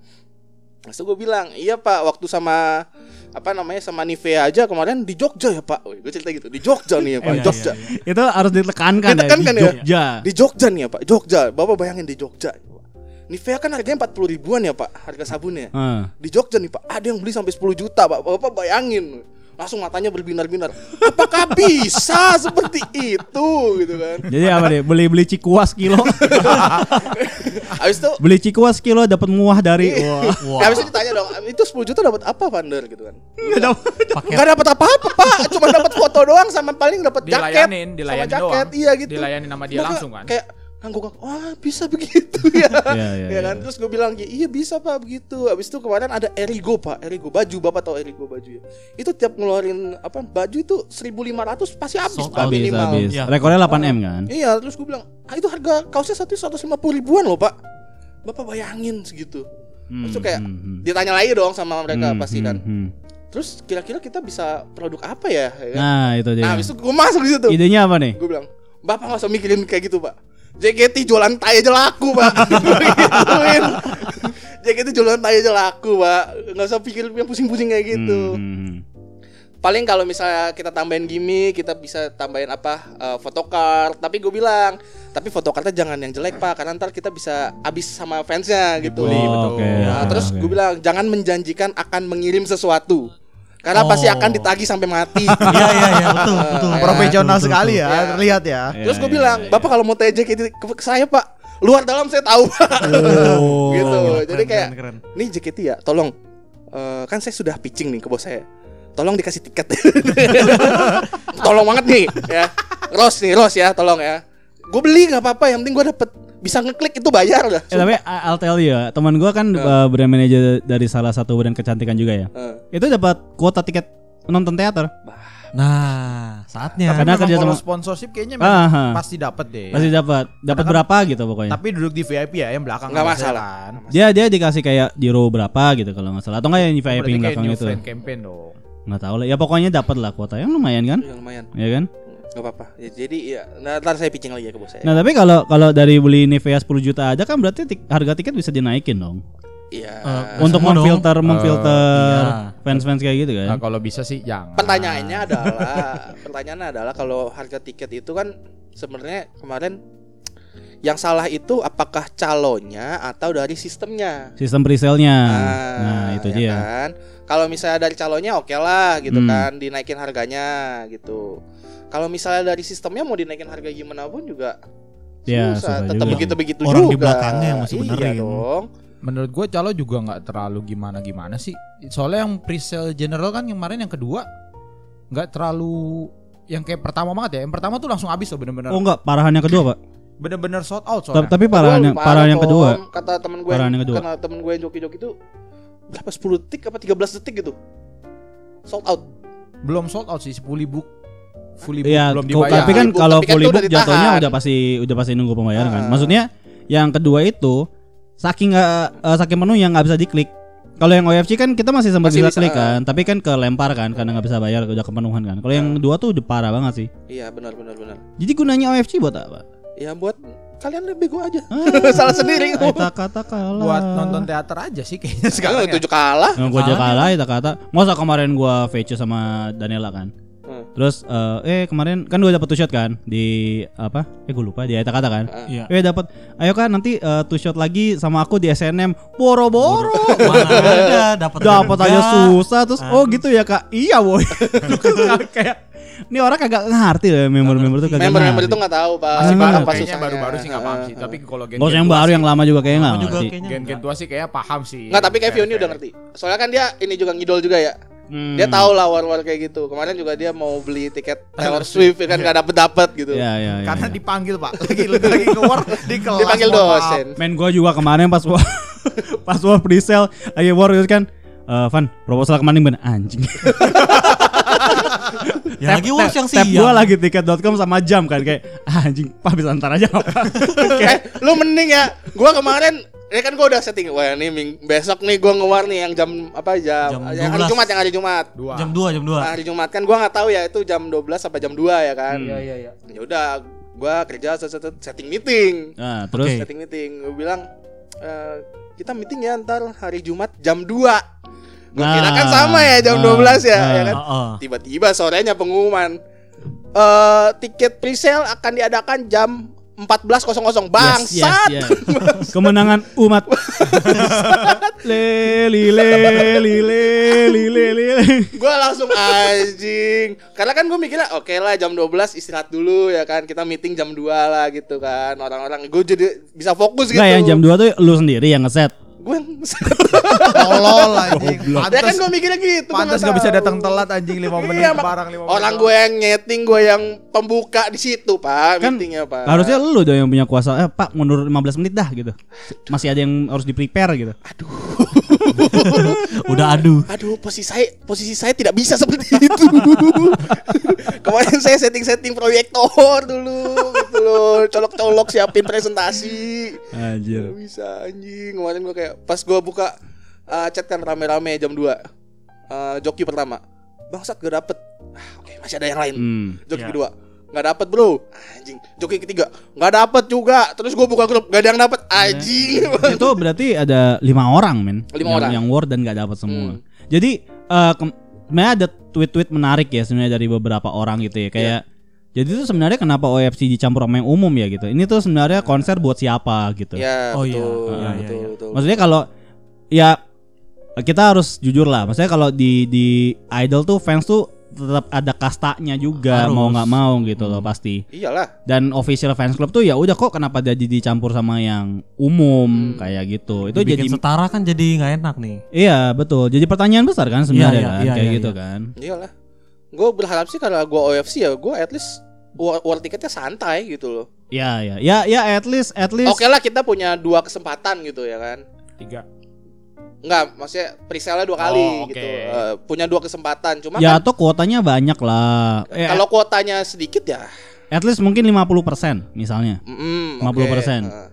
Terus gue bilang, iya pak, waktu sama apa namanya sama Nivea aja kemarin di Jogja ya pak. Gue cerita gitu, di Jogja nih ya pak,
Iya,
Jogja.
Itu harus ditekankan,
Ditekankan
ya.
ya.
Di Jogja.
Di Jogja nih ya pak, Jogja. Bapak bayangin di Jogja. Nivea kan harganya 40 ribuan ya pak, harga sabunnya.
Ah.
Di Jogja nih pak, ada yang beli sampai 10 juta pak. Bapak bayangin. Langsung matanya berbinar-binar. Apakah bisa seperti itu gitu kan?
Jadi apa deh? Beli-beli cikuas kilo.
Habis itu
Beli cikuas kilo dapat muah dari wah.
Wah.
Habis itu ditanya dong, itu 10 juta dapat apa Vander gitu kan?
Nggak dapet.
Paket
Gak dapat apa-apa pak, cuma dapat foto doang sama paling dapat jaket,
Dilayanin,
sama
dilayanin
jaket,
doang.
iya gitu.
Dilayanin sama dia langsung kan.
Kayak kan gue bilang wah bisa begitu ya
Iya, iya,
ya kan
iya.
terus gue bilang iya bisa pak begitu abis itu kemarin ada Erigo pak Erigo baju bapak tahu Erigo baju ya itu tiap ngeluarin apa baju itu 1500 pasti habis
Sold
pak
out.
Habis,
minimal
habis.
Iya.
Rekornya 8M kan?
iya terus gue bilang ah itu harga kaosnya satu 150 ribuan loh pak bapak bayangin segitu terus tuh kayak
Hmm, hmm,
ditanya lagi dong sama mereka
hmm,
pasti
hmm,
kan
hmm.
terus kira-kira kita bisa produk apa ya, ya kan?
Nah, itu dia.
nah abis itu gue masuk di situ
Idenya apa nih?
gue bilang bapak nggak usah mikirin kayak gitu pak JKT jualan tai aja laku pak. Gituin JKT jualan tai aja laku pak. Nggak usah pikir yang pusing-pusing kayak gitu.
Hmm, hmm, hmm.
paling kalau misalnya kita tambahin gimmick kita bisa tambahin apa eh, photocard. Tapi gue bilang tapi photocardnya jangan yang jelek pak. Karena ntar kita bisa abis sama fansnya gitu.
Oh,
betul.
oke.
Nah,
Ah,
terus gue bilang jangan menjanjikan akan mengirim sesuatu karena pasti
Oh.
akan ditagih sampai mati
Iya iya iya betul betul.
Eh,
Profesional
Betul,
sekali
betul.
ya,
Ya.
terlihat ya.
Iya,
Terus gue
iya,
bilang,
iya,
Bapak kalau mau TJ ke, ke saya Pak, luar dalam saya tahu Pak.
Oh.
gitu.
Keren,
Jadi kayak,
keren, keren.
nih JKT ya, tolong. eh, kan saya sudah pitching nih ke bos saya. Tolong dikasih tiket. tolong banget nih, ya. Ros nih, Ros ya, tolong ya. Gue beli nggak apa-apa, yang penting gue dapet bisa ngeklik itu bayar dah.
Eh, tapi I'll tell you ya, teman gua kan uh, brand manager dari salah satu brand kecantikan juga ya.
Eh,
Itu dapat kuota tiket nonton teater.
Nah, saatnya.
Karena
Memang
kerja sama-
sponsorship kayaknya
ah.
pasti dapat deh.
Pasti dapat. Dapat
Karena
berapa gitu pokoknya.
Tapi duduk di VIP ya, yang belakang
Nggak
bisa
masalah.
kan.
Dia dia dikasih kayak di row berapa gitu kalau nggak salah atau nggak yang di VIP belakang
new
itu.
campaign dong.
Nggak tahu lah. Ya pokoknya dapat lah kuota yang lumayan kan?
ya lumayan,
Ya kan?
Nggak apa-apa. Ya, jadi ya, nah, ntar saya pitching lagi ya ke bos saya.
Nah, tapi kalau kalau dari beli Nivea 10 juta aja kan berarti tik- harga tiket bisa dinaikin dong.
Iya.
Eh,
Untuk
Semua dong.
memfilter memfilter
iya.
fans-fans kayak gitu
Nah,
kan.
kalau bisa sih jangan.
Pertanyaannya adalah, pertanyaannya adalah kalau harga tiket itu kan sebenarnya kemarin yang salah itu apakah calonnya atau dari sistemnya?
Sistem presale-nya.
Ah,
Nah, itu
ya
dia.
Kan? Kalau misalnya dari calonnya oke lah gitu
Hmm.
kan, dinaikin harganya gitu. Kalau misalnya dari sistemnya mau dinaikin harga gimana pun juga
Ya,
susah. Tetap
juga.
begitu-begitu
Orang
juga.
di belakangnya yang masih
iya
benerin.
dong.
Menurut gue calo juga nggak terlalu gimana gimana sih. Soalnya yang presale general kan yang kemarin yang kedua nggak terlalu yang kayak pertama banget ya. Yang pertama tuh langsung habis loh bener-bener.
Oh enggak, parahan yang kedua, Pak.
Bener-bener sold out soalnya.
Tapi parahan yang
parah,
parahan yang kedua.
Kata temen gue,
yang kedua.
karena temen gue yang joki-joki itu berapa 10 detik apa 13 detik gitu. Sold out.
Belum sold out sih, fully book. Fully book
Iya,
belum dibayar.
tapi kan
Fully book,
kalau
tapi kan
fully book jatuhnya
ditahan.
udah pasti udah pasti nunggu pembayaran kan.
Ah.
Maksudnya yang kedua itu saking nggak eh, saking penuh yang nggak bisa diklik. Kalau yang OFC kan kita masih sempat bisa,
bisa,
klik
ah.
kan, tapi kan kelempar kan karena nggak bisa bayar udah kepenuhan kan. Kalau yang dua tuh udah parah banget sih.
Iya benar benar benar.
Jadi gunanya OFC buat apa?
Ya buat kalian lebih bego aja.
Ah,
Salah sendiri.
Kata kata kalah.
buat nonton teater aja sih kayaknya
Sekarang
ya.
tujuh kalah.
Nah, gua aja kalah ya kata. Masa kemarin gua VC sama Daniela kan. Terus eh, eh kemarin kan gua dapet two shot kan di apa? Eh gua lupa di Eta kata kan.
Iya.
Eh dapat. Ayo kan nanti eh, two shot lagi sama aku di SNM. Boro-boro.
Mana ada dapat
Dapat aja susah terus oh gitu ya Kak. Iya boy. kayak ini orang kagak ngerti ya member-member tuh kagak
Member-member itu nggak tahu pak.
Masih
Ah.
Apa
kayaknya
susahnya.
baru-baru sih nggak paham sih.
Ah.
Tapi kalau gen
Gak yang baru yang lama juga kayaknya nggak
Aku juga
ngerti.
kayaknya
gen gen tua sih kayaknya paham sih.
Nggak tapi kayak Vioni udah ngerti. Soalnya kan dia ini juga ngidol juga ya.
Hmm.
Dia tahu lah war-war kayak gitu. Kemarin juga dia mau beli tiket Taylor Swift ya kan nggak dapet dapet gitu.
Ya ya ya.
Karena
ya.
dipanggil pak lagi lagi keluar di kelas
Dipanggil dosen.
Men gua juga kemarin pas war pas war pre-sale lagi war gitu kan. Eh Van, proposal kemarin bener anjing.
Ya lagi worse yang siang.
gua lagi tiket.com sama jam kan kayak ah, anjing, Pak bisa antar aja apa.
eh, lu mending ya. Gua kemarin ini kan gua udah setting wah ini ming, besok nih gua ngewar nih yang jam apa jam,
Jam
yang hari
12.
Jumat yang hari Jumat.
Dua.
Jam 2 jam 2.
Hari Jumat kan gua nggak tahu ya itu jam 12 apa jam 2 ya kan.
Hmm.
iya iya.
Ya udah gua kerja set, set, set, setting meeting.
Nah, terus
Oke.
Setting meeting. Gua bilang eh, kita meeting ya ntar hari Jumat jam 2. Gua
Nah,
kira kan sama ya jam
nah,
12 ya,
nah.
ya kan.
Heeh.
Tiba-tiba sorenya pengumuman eh tiket presale akan diadakan jam 14.00 bangsat.
Yes, yes, yes. Kemenangan umat. leli leli leli leli.
Gue langsung anjing. Karena kan gue mikirnya oke lah jam 12 istirahat dulu ya kan. Kita meeting jam 2 lah gitu kan. Orang-orang gue jadi bisa fokus gitu.
Enggak yang jam 2 tuh lu sendiri yang ngeset.
Gue yang
Tolol anjing.
ya kan
Pantes
gue mikirnya gitu nggak
gak bisa datang telat anjing 5 menit
Iya,
ke
mak-
barang 5 menit.
orang gue yang nyeting gue yang pembuka di situ pak
Kan
meetingnya pak
Harusnya lu dong yang punya kuasa. Eh, Pak, mundur 15 menit dah gitu. Masih ada yang harus di-prepare gitu.
Udah aduh.
Aduh, posisi saya posisi saya tidak bisa seperti itu. Kemarin saya setting-setting proyektor dulu gitu loh, colok-colok siapin presentasi.
Anjir.
Gak bisa anjing. Kemarin gue kayak pas gue buka uh, chat kan rame-rame jam 2 uh, Joki pertama. Bangsat gak dapet. Ah, Oke, masih ada yang lain.
Hmm.
Joki
Ya.
kedua. Nggak dapet bro. Anjing Joki ketiga. Nggak dapet juga. Terus gue buka grup. Gak ada yang dapet. Anjing.
Itu berarti ada lima orang men.
Lima
yang,
orang.
yang word dan gak dapat semua.
Hmm.
jadi eh kem- sebenarnya ada tweet-tweet menarik ya sebenarnya dari beberapa orang gitu ya. Kayak jadi itu sebenarnya kenapa OFC dicampur sama yang umum ya gitu. Ini tuh sebenarnya konser buat siapa gitu.
Ya
Oh, iya.
betul
Iya, iya,
betul,
iya.
betul.
maksudnya kalau ya kita harus jujur lah. Maksudnya kalau di di idol tuh fans tuh tetap ada kastanya juga
Harus.
mau nggak mau gitu loh pasti
Iyalah
dan official fans club tuh ya udah kok kenapa jadi dicampur sama yang umum kayak gitu itu
Bikin
jadi
setara kan jadi nggak enak nih.
Iya betul. Jadi pertanyaan besar kan sebenarnya
Iya, iya,
kan
iya,
kayak
iya,
gitu
iya.
kan.
Iyalah Gue berharap sih Kalau gue OFC ya Gue at least War, war tiketnya santai gitu loh
Iya ya. Ya ya at least at least
Oke lah kita punya dua kesempatan gitu ya kan
Tiga.
Enggak maksudnya presale dua kali
Oh, oke.
gitu Eh, Punya dua kesempatan Cuma
ya
kan
atau kuotanya banyak lah. Eh,
Kalau kuotanya sedikit ya
at least mungkin 50% misalnya.
mm,
50%.
oke. Eh,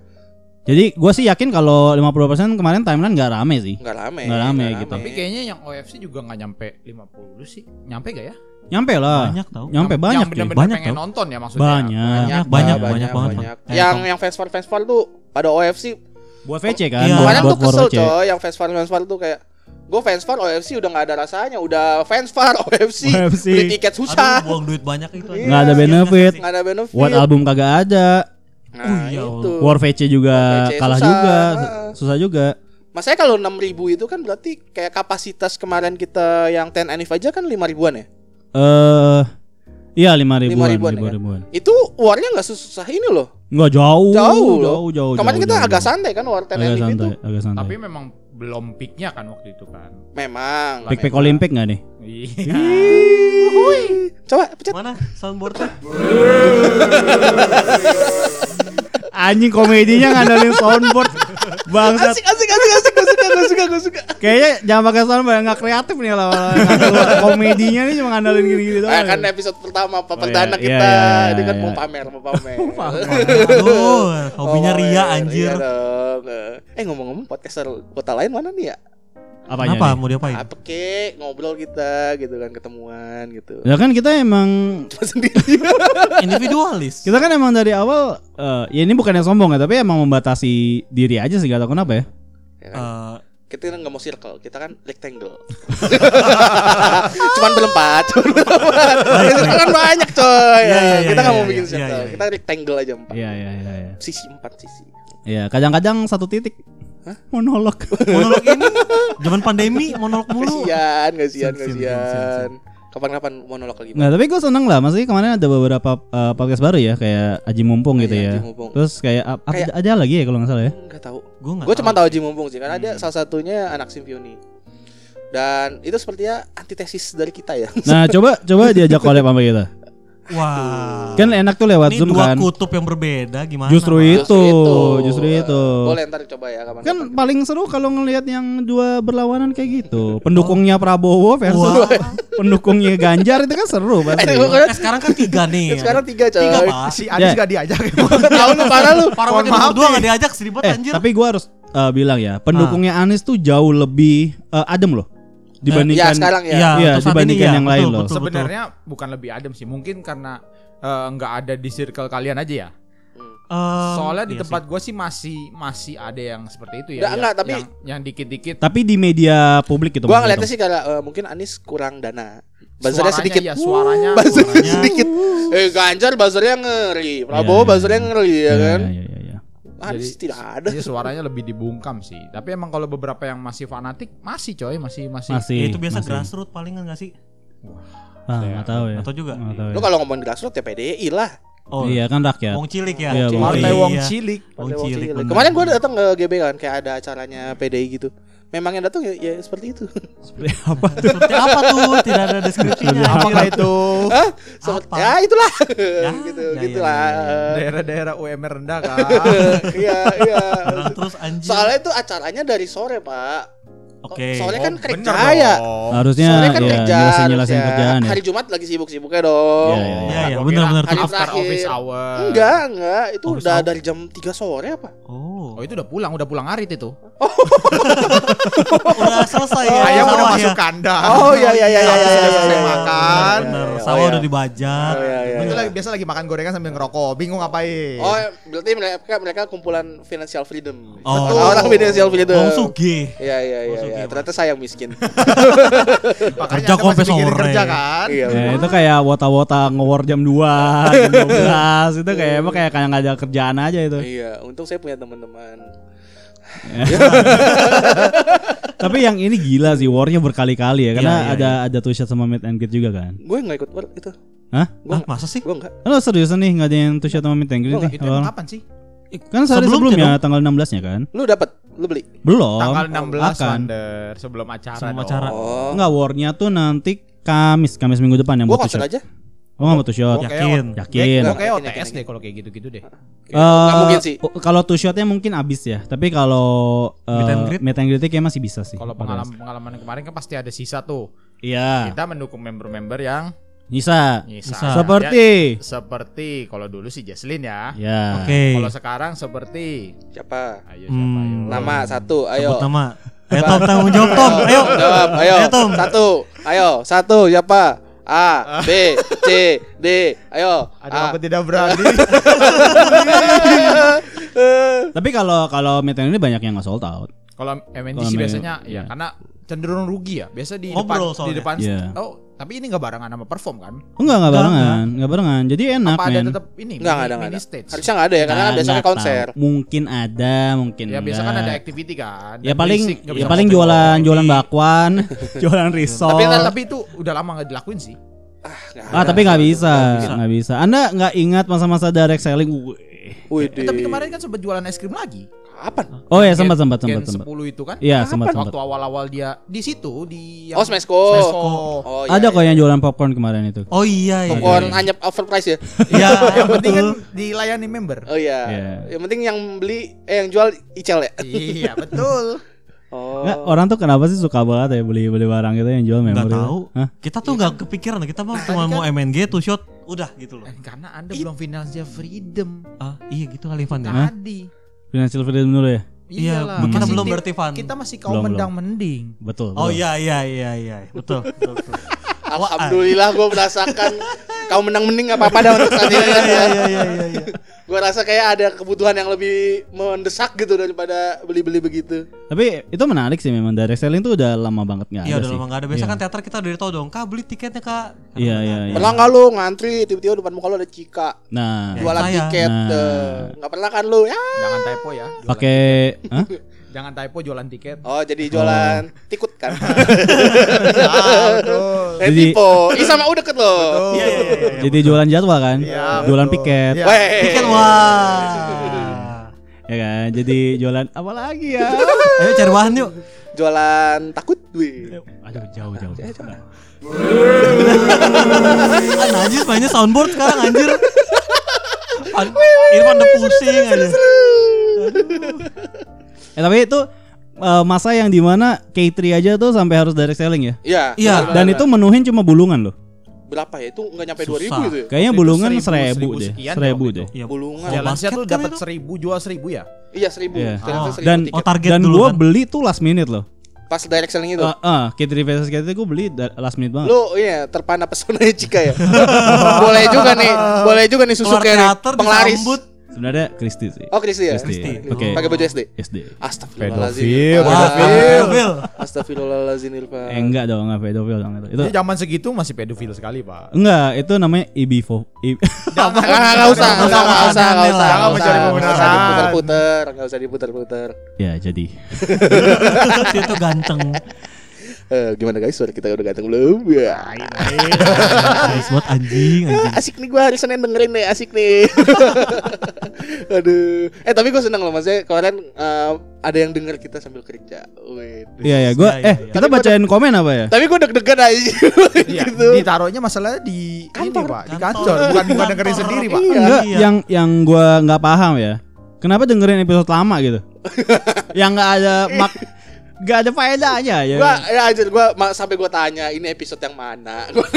Jadi gue sih yakin kalau 50% kemarin timeline nggak rame sih.
Nggak rame
Nggak rame gitu.
Tapi kayaknya yang OFC juga nggak nyampe 50 sih. Nyampe gak ya?
Nyampe lah.
Banyak tau.
Nyampe
Yang-
banyak
Yang
cuy.
benar-benar
Banyak
pengen
tau.
nonton ya maksudnya.
Banyak.
Banyak,
Pak,
banyak, banyak banget,
banyak.
Pak.
Yang
Kayak
yang festival festival tuh pada OFC
Buat VC kan.
Iya.
Kemarin
buat
tuh kesel
VC.
coy Yang festival festival tuh kayak Gue fans far OFC udah nggak ada rasanya Udah fans far OFC,
OFC.
Beli tiket
Aduh,
susah
buang duit banyak itu. aja.
Nggak ada benefit.
nggak ada benefit
Buat album kagak ada.
Nah
Oh, iya,
itu
War VC juga
War VC
kalah
susah.
juga. Susah juga.
Masanya kalau 6000 itu kan berarti Kayak kapasitas kemarin kita Yang 10 Anif aja kan 5 ribuan ya
Eh Iya lima ribuan,
5 ribuan,
lima
ya?
ribuan.
Itu warnya nggak susah ini loh
Nggak jauh,
Jauh loh
jauh, jauh.
Kemarin
jauh,
kita
jauh,
agak
jauh.
santai kan War 10
agak
itu
santai, agak santai.
Tapi memang belum peaknya kan waktu itu kan.
Memang
Pick pick
memang.
Olimpik nggak nih?
Iya.
Coba pencet
Mana soundboardnya?
Anjing komedinya ngandelin soundboard. Bangsat.
Asik asik asik asik Gue suka gue suka gue suka
Kayaknya jangan pakai soundboard nggak kreatif nih lah. komedinya nih cuma ngandelin gini-gini doang.
Ah, kan episode pertama apa
Oh,
perdana
iya,
kita
iya, iya,
ini kan
iya.
mau pamer mau pamer
Aduh, hobinya Ria anjir.
iya dong. eh ngomong-ngomong podcaster kota lain mana nih ya
Apanya
Kenapa
nih?
mau diapain?
apa kek ngobrol kita gitu kan ketemuan gitu
Ya kan kita emang
cuma sendiri
Individualis.
kita kan emang dari awal eh, ya ini bukannya sombong ya tapi emang membatasi diri aja sih gak tau kenapa ya.
Ya kan?
Eh,
kita kan nggak mau circle kita kan rectangle cuman berempat cuman berempat kan banyak coy
Iya, iya, iya,
kita nggak
iya,
mau
iya,
bikin
iya,
circle
iya, iya.
kita rectangle aja empat
Iya iya iya. iya.
sisi empat sisi
Iya kadang-kadang satu titik monolog.
monolog ini? Zaman pandemi monolog mulu.
kasian kasian kasian. kapan-kapan monolog lagi
Nggak tapi gue seneng lah. Maksudnya kemarin ada beberapa eh, podcast baru ya Kayak Aji Mumpung gitu
Iya,
ya.
Aji Mumpung.
Terus kayak ap- ap-
Kayak-
ada lagi ya kalau nggak salah ya?
Nggak tahu.
Gue nggak
gue cuma
tahu.
Haji Mumpung sih karena dia salah satunya anak simfoni dan itu sepertinya antitesis dari kita ya.
Nah coba coba diajak collab sama kita
Wah.
Kan enak tuh lewat
ini
Zoom
dua
kan
kutub yang berbeda gimana?
Justru itu Justru itu
boleh ntar coba ya kapan
Kan paling seru kalau ngelihat yang dua berlawanan kayak gitu Pendukungnya Prabowo versus
Wah.
pendukungnya Ganjar itu kan seru pasti
Eh,
Eh, sekarang kan tiga nih.
sekarang tiga coy
Tiga pak.
Si Anies
Ya.
gak diajak.
tahu lu parah lu
Para
Mohon
wakil
maaf
berdua gak diajak seribet
Eh
anjir.
tapi gua harus eh, bilang ya Pendukungnya Anies tuh jauh lebih eh, adem loh
ya
Dibandingkan
sekarang ya
Iya,
Iya,
untuk saat
dibandingkan
ini ya,
yang
betul,
lain loh.
betul, betul.
Sebenarnya bukan lebih adem sih, mungkin karena eh, nggak ada di circle kalian aja ya.
Em,
Soalnya di
iya
tempat gue sih masih masih ada yang seperti itu ya.
Nggak,
yang-
nggak, tapi-
yang, yang dikit-dikit.
Tapi di media publik gitu
gua
maksudnya
ngeliatnya sih karena eh, mungkin Anies kurang dana buzzernya sedikit
ya, suaranya.
buzzernya sedikit eh Ganjar buzzernya ngeri Prabowo
Iya, iya,
buzzernya ngeri ya kan
Iya, iya, iya.
Anies
Jadi-
tidak ada
Jadi suaranya lebih dibungkam sih. Tapi emang kalau beberapa yang masih fanatik masih coy, masih masih.
Masih
Ya, itu biasa
masih.
grassroots palingan gak sih?
Ah, nggak tahu ya.
Atau juga?
Tahu ya.
lu kalau ngomongin grassroots ya PDI lah
Oh,
Iya kan rakyat.
Wong cilik ya.
Iya, Wong
Partai. Wong Cilik.
Wong cilik.
Kemarin gue datang ke GB kan kayak ada acaranya PDI gitu. Memang yang datang ya, ya seperti itu.
Seperti apa tuh?
Seperti apa tuh? Tidak ada deskripsinya.
Apakah itu
Hah? Seperti-
Apa?
Ya itulah.
Ya,
gitu,
ya, ya,
gitulah.
daerah-daerah UMR rendah kan?
Iya, iya.
Orang terus anjir.
Soalnya itu acaranya dari sore, Pak.
Oke.
Soalnya kan
Oh,
kerja ya.
Harusnya
Sore kan
ya
kerja. harusnya.
kerjaan ya.
Hari Jumat lagi sibuk-sibuknya dong.
Iya, iya, iya.
Iya, iya, benar-benar
kira
tuh.
After
Hari
office
terakhir.
hour.
Enggak, enggak. Itu udah dari jam 3 sore apa?
Oh.
Oh itu udah pulang, udah pulang arit itu.
Udah selesai ya.
Ayam udah
sawah
masuk
ya.
kandang.
Oh, iya, iya, iya, iya,
Sudah
iya,
selesai
iya, iya.
makan.
Bener.
Oh,
Sawah
iya.
udah dibajak.
Oh, iya, iya,
Itu
iya.
lagi biasa lagi makan gorengan sambil ngerokok. Bingung ngapain?
Oh, berarti mereka mereka kumpulan financial freedom.
Oh.
Orang financial freedom.
Wong Suge.
Iya, iya, iya, iya.
Sugih,
Ternyata saya yang miskin.
Kerja kok sampai sore.
kerja kan?
Iya.
Ya, itu kayak wota-wota nge-war jam 2, jam 12 itu kayak emang kayak kayak nggak ada kerjaan aja itu.
Iya, untung saya punya teman-teman.
Tapi yang ini gila sih warnya berkali-kali ya karena
Iya, iya,
ada ada two shot sama meet and greet juga kan.
Gue nggak ikut war itu.
Hah?
Ah, masa sih?
Gue nggak.
Lo seriusan nih nggak ada yang shot sama meet and greet
Oh,
nih?
Itu kapan sih?
Kan sehari
Sebelumnya
sebelumnya tanggal 16-nya kan?
Lu dapat? Lu beli?
Belum.
Tanggal 16
akan.
Wander sebelum acara.
Sebelum
dong.
acara.
Oh.
Enggak warnya tuh nanti Kamis, Kamis minggu depan yang
Gue
buat
aja.
Oh nggak mau two shot.
Kayak-
Yakin.
Yakin.
Gue kayak OTS deh kalau kayak gitu-gitu deh.
Eh,
Nggak mungkin sih.
oh, Kalau two shotnya mungkin abis ya. Tapi kalau eh,
Meet and greet?
kayak masih bisa sih.
Kalau pengalaman-pengalaman yang kemarin kan pasti ada sisa tuh.
Iya.
Kita mendukung member-member yang
Bisa.
nyisa.
Bisa.
Seperti.
Ya, seperti kalau dulu si Jesslyn ya.
Ya.
Oke.
Kalau sekarang seperti
Siapa?
ayo siapa
Hmm.
ayo.
Nama satu, ayo.
Sebut nama. Ayo Tom tanggung jawab Tom. Ayo.
Jawab, ayo.
Ayo, Tom.
Satu, ayo. Satu, siapa? A, B, C, D. Ayo.
Ada
A.
aku tidak berani.
Tapi kalau kalau and greet banyak yang nggak sold out.
Kalau MND
Kalau
sih
main-
biasanya
iya.
ya karena cenderung rugi ya. Biasa di
Ngobrol
depan di depan
Iya.
Oh, tapi ini enggak barengan sama perform kan?
Oh, enggak enggak
Enggak,
barengan, enggak barengan. Jadi enak
Apa ada
men.
tetap ini?
Enggak,
mini-
ada, enggak
mini
ada.
stage.
Harusnya enggak ada ya, karena
Nah,
kan biasanya
nggak
konser.
tahu. Mungkin ada, mungkin
Ya biasa kan ada activity kan.
Ya paling
nggak
ya paling jualan jualan bakwan, jualan risol.
Tapi tapi itu udah lama nggak dilakuin sih.
ah, tapi nggak bisa, nggak bisa. Anda nggak ingat masa-masa direct selling? Wih.
Wih,
Eh, tapi kemarin kan sempat jualan es krim lagi.
Kapan?
Oh ya sempat sempat sempat sempat.
10 itu kan?
Iya sempat sempat.
Waktu awal-awal dia di situ di
Oh, Smesco.
Smesco.
Oh, iya,
Ada kok
iya.
yang jualan popcorn kemarin itu.
Oh iya iya.
Popcorn hanya overprice ya.
Iya.
yang penting kan dilayani member.
Oh iya.
Iya.
Yang penting yang beli eh yang jual Icel ya.
iya, betul.
Oh.
Nggak, orang tuh kenapa sih suka banget ya beli beli barang gitu yang jual memori?
Enggak tahu.
Hah?
Kita tuh enggak kepikiran kita mah cuma
Tadi
mau
kan-
MNG two shot udah gitu loh.
Eh, Karena Anda belum financial freedom
Ah, iya gitu kali Van ya.
tadi.
Financial freedom dulu ya.
Iya, kita belum berarti Van.
Kita masih kaum
Belum,
mendang mending.
Betul.
Oh iya iya iya iya. Betul. betul, betul.
Alhamdulillah gue merasakan kau menang mending apa apa dah untuk saat ini.
Iya iya iya iya iya.
Gue rasa kayak ada kebutuhan yang lebih mendesak gitu daripada beli-beli begitu.
Tapi itu menarik sih memang direct selling tuh udah lama banget nggak
Iya
ada
udah
sih.
lama enggak ada. Biasa
Iya.
kan teater kita udah tahu dong. Kak beli tiketnya Kak.
Iya iya iya.
Pernah nggak lu ngantri tiba-tiba depan muka lu ada Cika
Nah,
jualan
saya.
tiket?
Nah.
eh. Nggak pernah kan lu? Ya.
Jangan typo ya.
pakai.
Jangan typo jualan tiket.
Oh jadi jualan tikut kan?
Ah, betul.
Eh
Jadi-
tipe. Ih sama udah deket lo.
Iya iya iya. iya.
Jadi jualan jadwal kan?
Iya,
jualan
betul.
piket.
Weh.
Tiket wah.
Ya kan? Jadi jualan apa lagi ya?
Ayo cari bahan yuk.
Jualan takut gue.
Aduh jauh jauh.
Ah, najis mainnya soundboard sekarang anjir. An- Irfan udah pusing aja.
Eh tapi itu eh, masa yang di mana K3 aja tuh sampai harus direct selling ya?
Iya.
Iya,
Dan
benar.
itu menuhin cuma bulungan loh.
berapa ya? Itu nggak nyampe
Susah.
2000 gitu ya?
Kayaknya
itu
bulungan
seribu,
seribu,
seribu
deh, seribu deh.
itu.
Iya.
Bulungan.
Basket
tuh
kan
dapat
itu?
seribu jual seribu ya.
Iya seribu.
Iya.
Ternyata
Oh.
seribu
Dan
tiket.
Oh, target
dan
dulu
gua
kan?
beli tuh last minute loh.
pas direct selling itu.
Ah, ah, K3 versus K3 gue beli last minute banget.
Lu iya terpana pesonanya Cika ya. boleh juga nih, boleh juga nih susu
teater
penglaris.
disambut.
Sebenarnya Kristi sih.
Oh Kristi ya.
Kristi.
Kristi.
Pakai
Pakai baju SD.
SD.
Astagfirullahaladzim.
Pedofil,
pedofil.
Astagfirullahaladzim Irfan.
Eh, enggak dong, enggak pedofil dong itu. Itu
Jadi zaman segitu masih pedofil sekali, Pak.
enggak, itu namanya ibifo. I-
Ah, nggak usah, nggak usah, nggak usah, nggak usah,
Jangan mencari
nggak usah
pembenaran.
diputar-putar, nggak usah diputar-putar.
ya, jadi.
Dia tuh ganteng.
Eh, gimana guys? Suara kita udah ganteng belum? Ya.
Nice buat anjing, anjing.
Asik nih gue hari Senin dengerin nih, asik nih. Aduh. Eh tapi gue seneng loh maksudnya kemarin eh, ada yang denger kita sambil kerja. Wih.
Iya ya, gua
Iya, iya,
eh
iya.
kita bacain komen apa ya?
Tapi gue deg-degan aja
Iya,
gitu.
ditaruhnya masalahnya di
Kantor.
ini, Pak, di
Kantor.
bukan bukan dengerin sendiri, Pak.
Iya.
Enggak,
Iya.
yang yang gua nggak paham ya. Kenapa dengerin episode lama gitu? yang nggak ada mak nggak ada faedahnya ya.
Gua ya aja gua ma- sampai gua tanya ini episode yang mana. Gua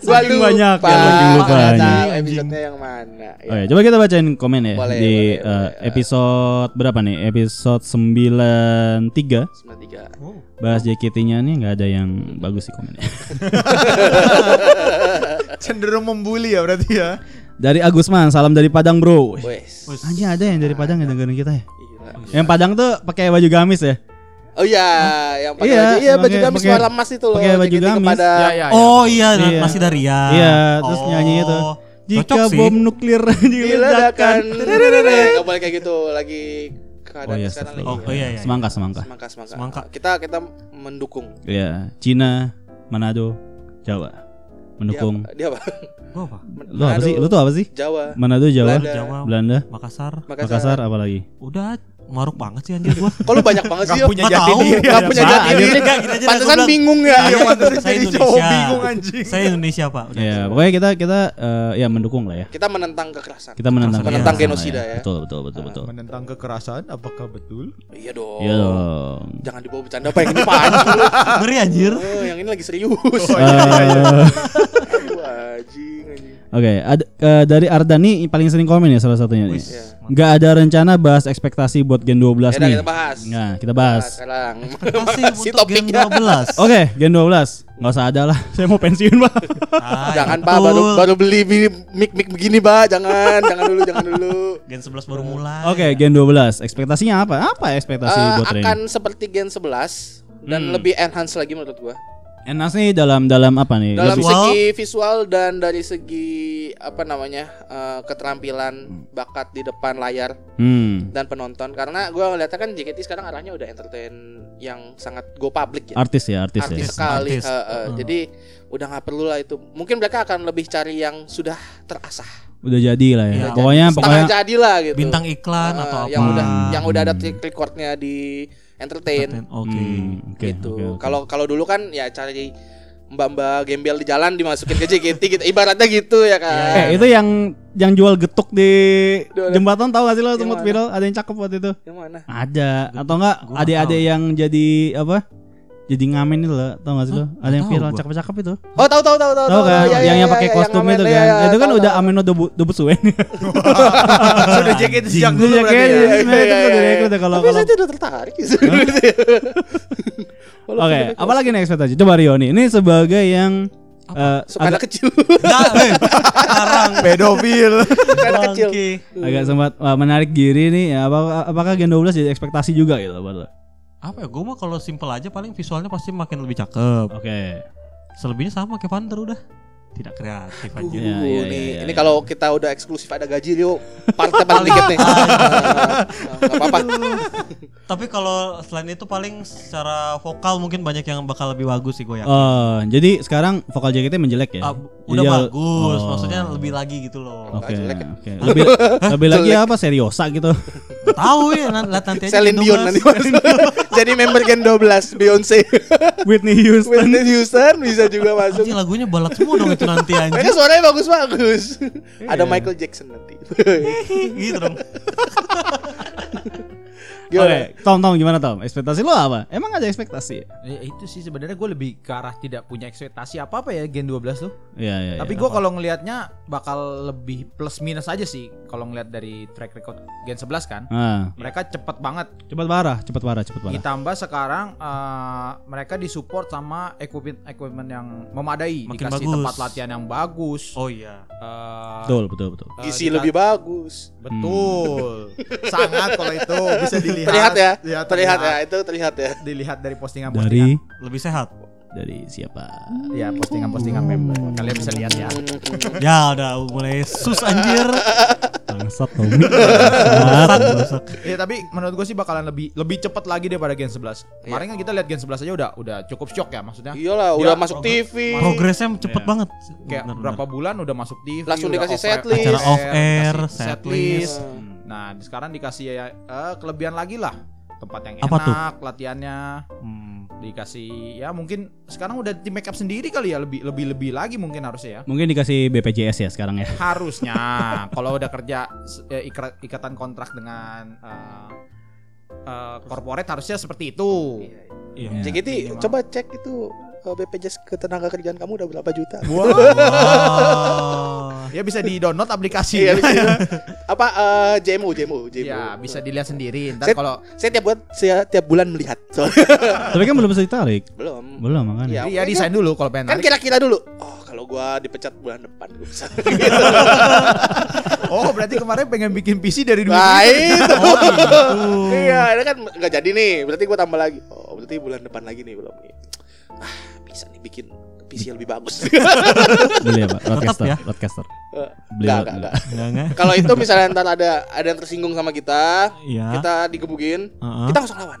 gua
Saking banyak ya,
tahu episode-nya yang mana.
Oh ya, coba kita bacain komen ya
Boleh,
di
boleh,
eh,
boleh.
episode berapa nih? Episode 93
93.
bahas JKT-nya nih nggak ada yang bagus sih komennya.
Cenderung membuli ya berarti ya.
Dari Agusman, salam dari Padang, Bro.
Wes.
Anjing ada yang dari Padang yang dengerin kita ya?
Gila.
Yang Padang tuh pakai baju gamis ya?
Oh iya, yang pakai
Iya,
baju iya baju gamis
pakai-
warna emas itu loh.
pakai baju gamis.
kepada
Ya, ya, ya.
Oh iya,
Iya.
masih dari ya.
Iya, terus nyanyi itu. Jika
Cocok sih.
bom nuklir diledakkan.
Enggak boleh kayak gitu, lagi keadaan
Oh iya,
sekarang lagi.
Oh, iya, iya.
Semangka, semangka.
Semangka, semangka.
Semangka.
Kita kita mendukung.
Iya, Cina, Manado, Jawa. Mendukung.
Dia, apa?
Gua apa?
Lu apa sih? Lu tuh apa sih?
Jawa.
Manado, Jawa,
Belanda.
Jawa,
Belanda,
Makassar.
Makassar, apa lagi?
Udah maruk banget sih anjir gua.
Kok lu banyak banget sih?
Gak punya
Nggak
jati diri.
Gak punya
Pak,
jati diri. Pantesan bingung ya.
Iya, pantesan
Saya
jadi
Indonesia.
cowok bingung anjing.
Saya Indonesia, Pak. Udah.
Ya, pokoknya kita kita eh, ya mendukung lah ya.
Kita menentang kekerasan.
Kita menentang
Menentang genosida ya.
Betul, betul, betul, betul.
Menentang kekerasan apakah betul?
Iya dong.
Iya dong.
Jangan dibawa bercanda apa yang ini panjang.
Ngeri anjir.
Oh, yang ini lagi serius. Aduh, anjing, anjing.
Oke, ada eh, dari Ardani paling sering komen ya salah satunya. nih.
Iya.
Nggak ada rencana bahas ekspektasi buat Gen 12
Ya udah
nih.
kita bahas.
Nah, kita
Nah,
bahas.
sekarang.
Masih untuk Gen
topiknya.
12.
Oke, Gen 12. Nggak usah ada lah. Saya mau pensiun, Pak.
Ah,
Jangan. Pak baru baru beli beli mic mic begini, Pak. Jangan, jangan dulu, jangan dulu.
Gen 11 baru mulai.
Oke, Gen 12. Ekspektasinya apa? Apa ekspektasi
Eh,
buat
akan seperti Gen 11 dan
Hmm.
lebih enhance lagi menurut gua.
Enas nih dalam dalam apa nih?
Dalam
Lebih-
Visual.
segi visual dan dari segi apa namanya? eh, keterampilan bakat di depan layar
Hmm.
dan penonton karena gua ngeliatnya kan JKT sekarang arahnya udah entertain yang sangat go public ya.
Artis ya, artis,
artis
ya.
sekali.
Artis.
eh, eh.
Hmm.
Jadi udah nggak perlu lah itu. Mungkin mereka akan lebih cari yang sudah terasah.
Udah jadi lah ya.
Iya.
Pokoknya pokoknya
jadi lah gitu.
Bintang iklan
Eh,
atau apa?
yang udah yang udah ada
Hmm.
track recordnya di entertain.
Oke.
Hmm, oke,
gitu.
oke, oke.
Kalau kalau dulu kan ya cari mbak-mbak gembel di jalan dimasukin ke JKT gitu. Ibaratnya gitu ya kan.
Eh itu yang yang jual getuk di
Duh,
jembatan tahu gak sih lo sempat viral ada yang cakep waktu itu
Yang mana?
ada atau enggak
tahu.
yang jadi apa jadi ngamen itu loh tau gak sih lo ada yang viral cakep-cakep itu
Oh tahu tahu tahu tahu.
tahu kan
Iya, iya,
yang yang
iya,
pakai
iya,
kostum itu kan itu kan
tahu,
udah. Ameno Dobu Dobu Suen
Sudah JKT sejak dulu berarti ya.
Iya,
udah udah kalau
Tapi
kalau
saya tidak tertarik.
Oke, apalagi nih ekspektasi? Coba Rio nih. Ini sebagai yang eh,
Suka anak
agak,
kecil.
Sekarang
Pedofil.
Suka anak kecil.
Agak sempat menarik diri nih. Ya, apakah, apakah Gen 12 jadi ekspektasi juga gitu buat lo?
Apa ya? Gue mah kalau simple aja paling visualnya pasti makin lebih cakep.
Oke.
Selebihnya sama kayak Panther udah. Tidak kreatif aja.
Iya,
Uh,
iya,
nih,
iya,
ini
iya.
kalau kita udah eksklusif ada gaji yuk partai paling dikit nih. Enggak apa-apa.
Tapi kalau selain itu paling secara vokal mungkin banyak yang bakal lebih bagus sih gue ya.
Oh, jadi sekarang vokal JKT menjelek ya? Jadi
udah
ya-
bagus,
oh.
maksudnya lebih lagi gitu loh.
Oke,
jelek ya?
oke. Lebih lebih lagi apa seriosa gitu.
Tahu ya, nanti aja.
Celine Dion
12.
nanti masuk. Jadi member Gen 12 Beyonce.
Whitney Houston.
Whitney Houston bisa juga masuk.
Anjing lagunya balat semua dong itu nanti
Mereka
anjing.
suaranya bagus-bagus. Ada Michael Jackson nanti.
gitu dong.
Oke,
Gimana?
Tom Tom gimana Tom? Ekspektasi lo apa? Emang ada ekspektasi?
Ya, itu sih sebenarnya gue lebih ke arah tidak punya ekspektasi apa apa ya Gen 12 tuh.
Iya, iya.
Tapi gue kalau ngelihatnya bakal lebih plus minus aja sih kalau ngelihat dari track record Gen 11 kan.
ah,
Mereka cepet banget.
cepat parah, cepat parah, cepat parah.
Ditambah sekarang eh, mereka disupport sama equipment equipment yang memadai,
Makin
dikasih
bagus.
tempat latihan yang bagus.
Oh iya.
Eh,
Betul, betul, betul.
eh,
Gizi
dika-
lebih bagus.
Betul. Sangat kalau itu bisa dilihat.
Terlihat ya.
Iya,
Terlihat ya, itu terlihat ya.
Dilihat dari postingan
Dari
Lebih sehat.
Dari siapa?
ya postingan-postingan member. Kalian bisa lihat ya.
Ya udah mulai sus anjir.
Bangsat Tommy. Bangsat.
Ya tapi menurut gue sih bakalan lebih lebih cepat lagi daripada Gen 11. Kemarin kan kita lihat Gen 11 aja udah udah cukup shock ya maksudnya.
Iyalah,
Dia
udah masuk TV.
Progresnya cepet banget.
Kayak berapa bulan udah masuk TV.
Langsung dikasih setlist.
Acara off air, setlist.
Nah, sekarang dikasih ya kelebihan lagi lah. Tempat yang
Apa tuh?
enak, latihannya
Hmm.
dikasih ya mungkin sekarang udah tim make up sendiri kali ya lebih lebih lebih lagi mungkin harusnya ya.
Mungkin dikasih BPJS ya sekarang ya.
Harusnya kalau udah kerja ikra- ikatan kontrak dengan eh, eh, corporate harusnya seperti itu.
Iya.
JKT,
minimal.
coba cek itu BPJS ketenaga kerjaan kamu udah berapa juta?
Wah.
Ya bisa di download aplikasi.
Iya, bisa. apa eh, JMU, JMU, JMU.
Ya bisa dilihat sendiri. Ntar
Saya,
kalau
saya tiap buat saya tiap bulan melihat.
Tapi kan belum bisa ditarik.
belum.
Belum makanya.
Iya,
ya desain dulu kalau pengen
Kan kira-kira dulu. Oh, kalau gua dipecat bulan depan gua bisa.
Oh berarti kemarin pengen bikin PC dari dulu.
Nah, itu.
Oh, gitu.
Iya, ini kan nggak jadi nih. Berarti gua tambah lagi. Oh, berarti bulan depan lagi nih belum nih. Ah, bisa nih bikin PC yang lebih bagus.
Beli apa? Roadcaster.
ya.
Roadcaster.
Eh,
Beli
Enggak, enggak, enggak.
Enggak enggak.
Kalau itu misalnya ntar ada ada yang tersinggung sama kita,
Iya.
kita digebukin,
Heeh.
kita langsung lawan.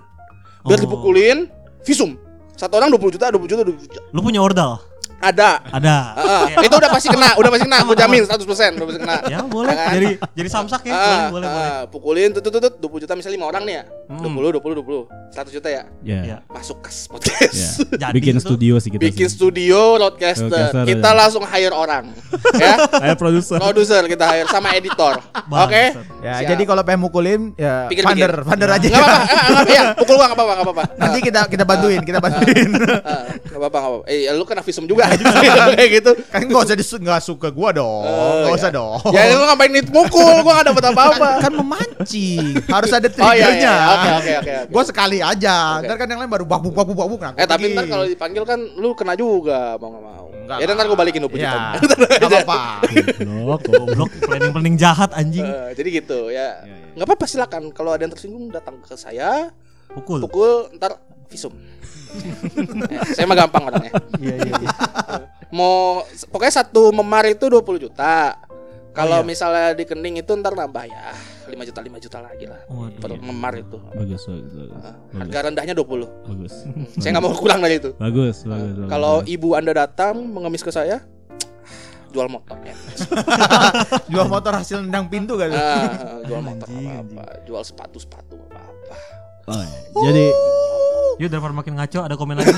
Biar
Oh.
dipukulin, visum. Satu orang 20 juta, 20 juta, 20 juta.
Lu punya ordal?
Ada.
Ada.
Heeh, itu udah pasti kena, udah pasti kena, gue jamin 100% udah pasti kena.
Ya boleh.
Kan?
Jadi jadi samsak ya.
Ah,
Boleh boleh boleh.
ah, pukulin tut tut tut 20 juta misalnya 5 orang nih ya.
Hmm.
20 20 20. 100 juta ya.
Ya.
Iya.
Masuk kas podcast.
Ya.
Jadi
Bikin
itu-
studio sih kita.
Bikin
sih.
studio broadcaster.
Broadcaster,
Kita
ya.
langsung hire orang. ya.
Ayo produser.
Produser kita hire sama editor. Oke?
Bangsat.
Ya
Siap.
jadi kalau pengen mukulin ya
Pikir-pikir.
Vander, Vander aja.
Enggak apa-apa, enggak apa-apa, ya. Pukul gua enggak apa-apa, enggak apa-apa.
Nanti kita kita bantuin, kita bantuin.
Enggak apa-apa, enggak apa-apa. Eh, lu kena visum juga kayak gitu.
kan nggak usah disu- nggak suka gua dong,
Oh,
nggak
iya.
usah dong.
Ya lu ngapain nih mukul? Gua enggak dapat apa-apa.
kan memancing, harus ada
Oh iya,
triggernya.
iya. Oke, oke, oke.
Gua sekali aja, ntar kan yang lain baru babuk babuk babuk. Nah,
Eh tapi ntar kalau dipanggil kan lu kena juga mau nggak mau.
Enggak
Ya ntar gue balikin 20
Ya,
juta.
nggak apa-apa.
Goblok, goblok, planning planning jahat anjing.
Eh, jadi gitu ya. Nggak apa-apa silakan. Kalau ada yang tersinggung datang ke saya,
Pukul.
pukul ntar visum. Saya mah gampang orangnya.
Iya iya iya.
Mau pokoknya satu memar itu 20 juta. Kalau
iya.
misalnya di kening itu ntar nambah ya 5 juta 5 juta lagi lah.
Waduh.
Per memar itu.
Bagus, bagus, bagus.
Eh, Harga rendahnya 20.
Bagus.
Saya nggak mau kurang dari itu.
Bagus, bagus. bagus.
Kalau ibu Anda datang mengemis ke saya, jual motor ya.
Jual motor hasil nendang pintu kan.
Ah, jual motor
Anjing,
apa, apa jual sepatu sepatu apa apa
Oh, iya. Jadi
Yuk daripada makin ngaco ada komen lagi.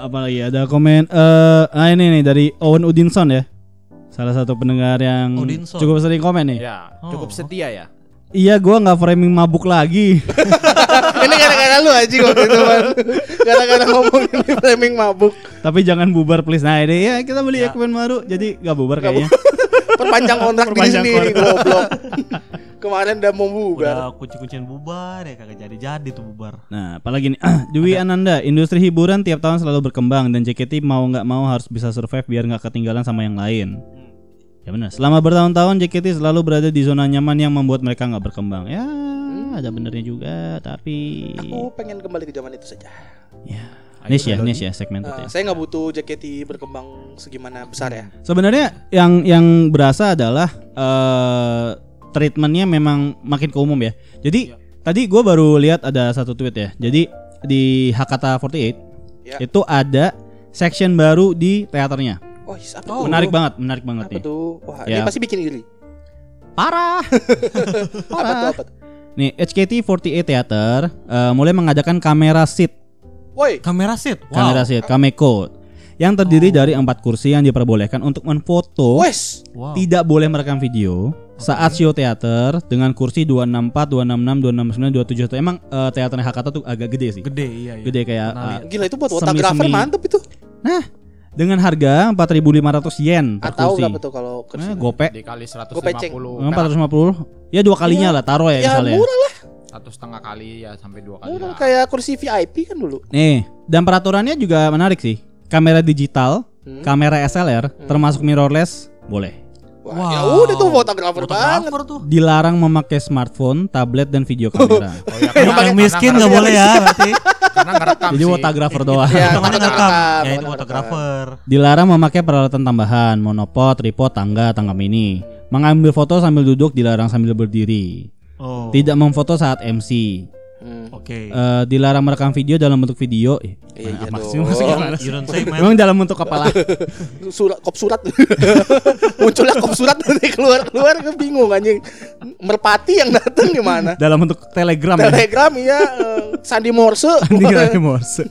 apa lagi ada komen eh ah ini nih dari Owen Udinson ya. Salah satu pendengar yang
Udinson.
cukup sering komen nih.
Ya, cukup
Oh.
setia ya.
Iya, gua nggak framing mabuk lagi.
ini gara-gara lu aja waktu itu man gara-gara ngomong ini framing mabuk
Tapi jangan bubar please. Nah, ini ya kita beli equipment baru jadi nggak bubar kayaknya.
perpanjang kontrak sendiri
kontrak.
goblok kemarin udah mau bubar
Udah kunci-kuncian bubar ya kagak jadi-jadi tuh bubar.
Nah, apalagi nih Dwi Ananda, industri hiburan tiap tahun selalu berkembang dan JKT mau nggak mau harus bisa survive biar nggak ketinggalan sama yang lain. Ya benar. Selama bertahun-tahun JKT selalu berada di zona nyaman yang membuat mereka nggak berkembang. Ya, ada benernya juga, tapi
aku pengen kembali ke zaman itu saja
ya niche ya, niche ya segmented
Eh,
ya.
saya nggak butuh JKT berkembang segimana besar ya
Sebenarnya yang yang berasa adalah eh treatmentnya memang makin ke umum ya. Jadi tadi gue baru lihat ada satu tweet ya. Jadi di Hakata 48
Ya.
itu ada section baru di teaternya.
oh apa
Oh,
tuh
menarik banget, menarik banget
apa
nih.
tuh wah
Ya.
dia pasti bikin iri
Parah.
apa tuh apa tuh
Nih HKT48 Theater eh, mulai mengadakan kamera seat,
woi
Kamera seat. Wow.
kamera seat, kameko yang terdiri dari empat kursi yang diperbolehkan untuk menfoto
wes
Wow.
tidak boleh merekam video saat show teater dengan kursi 264, 266, 269, 27 emang eh, teaternya Hakata tuh agak gede sih
Gede iya iya.
gede kayak eh,
lihat.
gila itu buat fotografer mantep itu
nah dengan harga 4.500 yen per
atau
kursi
berapa tuh kalau kursi
nah, gope
Dikali
Gua peceng.
150.
450 ya dua kalinya lah taruh ya,
ya
misalnya
murah lah
Satu setengah kali ya sampai dua kali.
murah
lah.
kayak kursi VIP kan dulu
nih dan peraturannya juga menarik sih kamera digital
Hmm.
kamera SLR termasuk mirrorless boleh
Wah,
Wow.
ya udah tuh fotografer banget.
Fotografer tuh.
Dilarang memakai smartphone, tablet dan video kamera.
Oh, ya,
Yang paling miskin nggak boleh ya berarti.
Karena ngerekam
Jadi
sih.
fotografer doang.
Iya,
Hitungannya
fotografer,
ngerekam. Ya itu
fotografer.
fotografer.
Dilarang memakai peralatan tambahan, monopod, tripod, tangga, tangga mini. Mengambil foto sambil duduk dilarang sambil berdiri.
Oh.
Tidak memfoto saat MC.
Hmm.
Oke.
Eh, dilarang merekam video dalam bentuk video. Eh,
Iya, iya
sih maksudnya?
You don't say man.
Memang dalam bentuk kepala.
surat kop surat munculnya kop surat nanti keluar keluar ke bingung anjing merpati yang datang gimana
dalam bentuk telegram ya.
telegram ya eh, sandi morse
Tinggal Morse.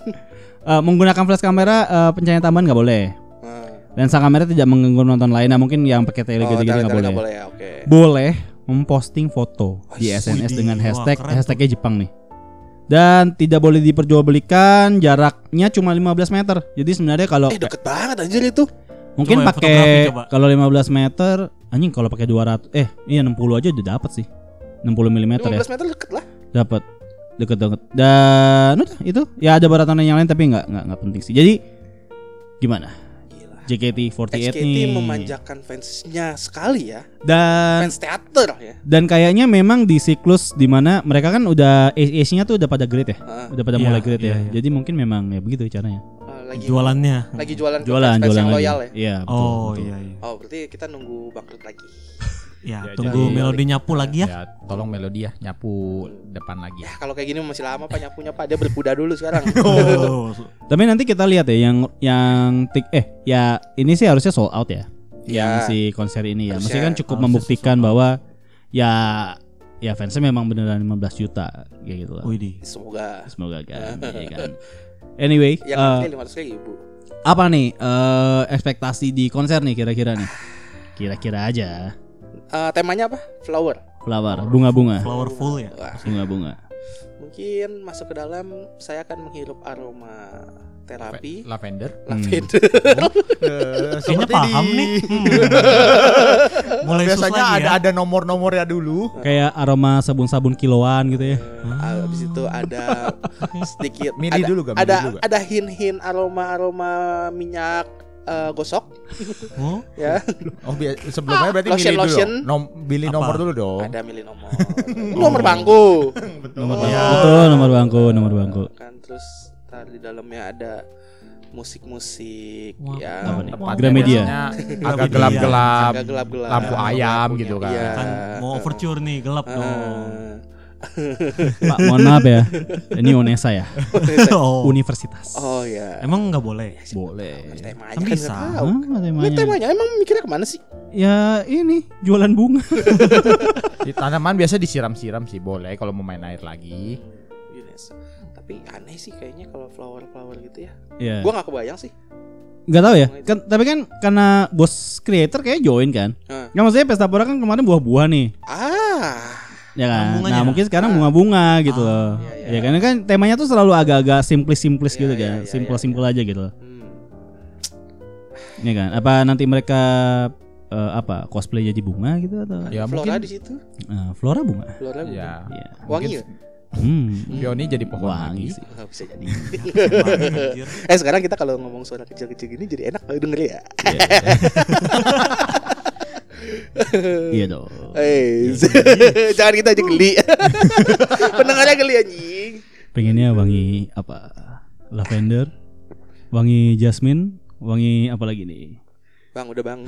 Eh, menggunakan flash kamera eh, pencahayaan tambahan nggak boleh.
Nah,
Lensa kamera tidak mengganggu penonton lain. Nah, mungkin yang pakai tele
oh,
gitu-gitu nggak boleh.
boleh ya oke
Boleh memposting foto di SNS dengan
Wah,
hashtag hashtagnya Jepang nih. Dan tidak boleh diperjualbelikan jaraknya cuma 15 meter. Jadi sebenarnya kalau
eh deket banget anjir itu.
Mungkin pakai kalau 15 meter anjing kalau pakai 200 eh iya 60 aja udah dapat sih. 60 mm ya.
15 meter deket lah.
Dapat deket deket dan udah itu. Ya ada baratan yang lain tapi nggak nggak penting sih. Jadi gimana JKT48
XKT
nih.
memanjakan fansnya sekali ya.
Dan
fans teater ya.
dan kayaknya memang di siklus di mana mereka kan udah age-nya tuh udah pada grade ya?
Ah,
udah pada
Iya,
mulai grade
iya,
ya?
iya.
jadi mungkin memang ya begitu caranya.
Ah, lagi
Jualannya.
lagi jualan
jualan jualan
yang
lagi.
loyal ya?
Iya betul,
Oh
betul.
iya iya.
oh berarti kita nunggu bangkrut lagi
Ya,
Ya,
tunggu
jadi-
melodi nyapu lagi ya.
Ya, tolong melodi ya nyapu depan lagi.
ya kalau kayak gini masih lama pak nyapunya pak dia berkuda dulu sekarang
Oh.
tapi nanti kita lihat ya yang yang tik eh ya ini sih harusnya sold out ya yang
Ya.
si konser ini ya mesti
Harusnya.
kan cukup
Harusnya
membuktikan bahwa ya ya fansnya memang beneran 15 juta kayak gitu lah
Widih.
semoga
semoga kan iya kan anyway
yang lima ratus ribu
apa nih eh, ekspektasi di konser nih kira-kira nih kira-kira aja
Eh, temanya apa flower
flower bunga-bunga
Flowerful ya.
Bunga-bunga
mungkin masuk ke dalam saya akan menghirup aroma terapi
Lavender.
lavender
Kayaknya paham nih. Hmm. Mulai
Biasanya ada
ya.
ada nomor-nomornya dulu.
kayak aroma sabun-sabun kiloan gitu ya
Eh, Habis itu ada sedikit
Milih
ada,
dulu gak?
Ada
dulu gak?
ada hin-hin aroma-aroma minyak eh, gosok
Oh,
ya.
Oh, bi- sebelumnya berarti
Lotion,
milih dulu.
lotion.
dong. Nom pilih
Apa?
nomor dulu dong.
Ada milih nomor. nomor bangku.
nomor
Oh.
bangku
Iya.
betul nomor bangku nomor bangku
Kan terus tar di dalamnya ada musik-musik
Wah,
ya.
apa nih?
Tempatnya
Gramedia.
agak gelap-gelap.
Agak gelap-gelap.
Lampu ayam gitu kan.
Iya.
kan mau overture nih, gelap dong.
Pak mohon maaf ya ini Unesa ya
Oh.
universitas
oh ya.
Emang nggak boleh?
boleh
Temanya
Kan
kan
bisa.
nggak tahu.
Ah,
Ini
temanya.
temanya emang mikirnya ke mana sih?
ya ini jualan bunga
Di tanaman biasa disiram-siram sih boleh kalau mau main air lagi.
Yes. Tapi aneh sih kayaknya kalau flower-flower gitu ya.
ya
Gua nggak kebayang sih.
nggak tahu ya kan tapi kan karena bos creator kayak join kan
Nah.
Nggak maksudnya pesta pora kan kemarin buah-buah nih
Ah.
Ya kan
Bunganya.
nah mungkin sekarang bunga-bunga gitu loh
iya, iya.
ya karena kan temanya tuh selalu agak-agak simplis-simplis
Iya,
gitu
iya,
kan
iya,
simpel-simpel aja gitu loh
Hmm.
ya kan apa nanti mereka eh, apa cosplay jadi bunga gitu atau
Ya
Flora
mungkin
di situ.
Eh, flora bunga
Flora bukan?
ya.
ya
Wangi ya?
hmm.
Pioni jadi pohon
wangi
lagi.
sih
Nggak bisa jadi.
Wangi, anjir.
eh sekarang kita kalau ngomong suara kecil-kecil gini jadi enak denger ya.
iya dong
Eh, jangan kita aja geli. Pendengarnya geli anjing.
pengennya wangi apa lavender wangi jasmine wangi apa lagi nih
Bang udah bang.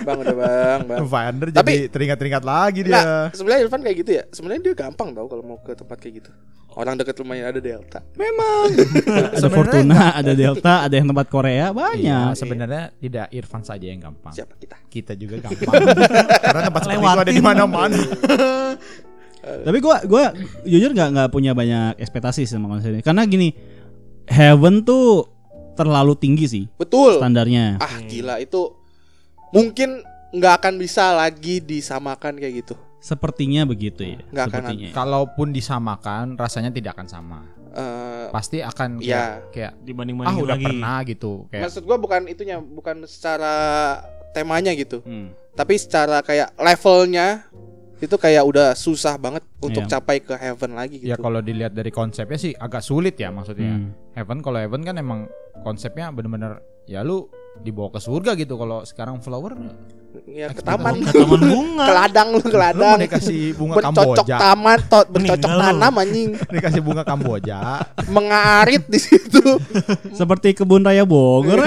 bang udah bang, bang.
Lavender
Tapi-
jadi teringat-teringat lagi
Nah,
dia.
sebenarnya Irfan kayak gitu ya. Sebenarnya dia gampang tau kalau mau ke tempat kayak gitu. Orang dekat rumahnya ada Delta.
memang ada Fortuna ada Delta ada yang tempat Korea
Iya,
banyak
sebenarnya tidak Irfan saja yang gampang.
Siapa kita?
Kita juga gampang. Karena tempat seperti itu ada di mana-mana.
tapi gua gua jujur nggak nggak punya banyak ekspektasi sama konser ini karena gini Heaven tuh terlalu tinggi sih
Betul.
standarnya
Ah gila itu mungkin nggak akan bisa lagi disamakan kayak gitu.
Sepertinya begitu ya
Nggak akan
sepertinya
Kalaupun disamakan, rasanya tidak akan sama.
Eh,
Pasti akan
Iya.
kayak, kayak
Dibanding
ah udah
lagi.
pernah gitu. Kayak
maksud gua bukan itunya, bukan secara temanya gitu,
Hmm.
tapi secara kayak levelnya itu kayak udah susah banget untuk
Iya.
capai ke heaven lagi gitu.
ya kalau dilihat dari konsepnya sih agak sulit ya maksudnya.
Hmm.
Heaven kalau Heaven kan emang konsepnya bener-bener ya lu dibawa ke surga gitu. Kalau sekarang Flower
Ya ke taman.
Ke taman bunga.
ke ladang lu ke
Lu mau
ladang.
dikasih bunga
Bercocok
Kamboja.
taman, to- bercocok
lu.
tanam anjing.
Dikasih bunga Kamboja.
Mengarit di situ.
Seperti kebun raya Bogor.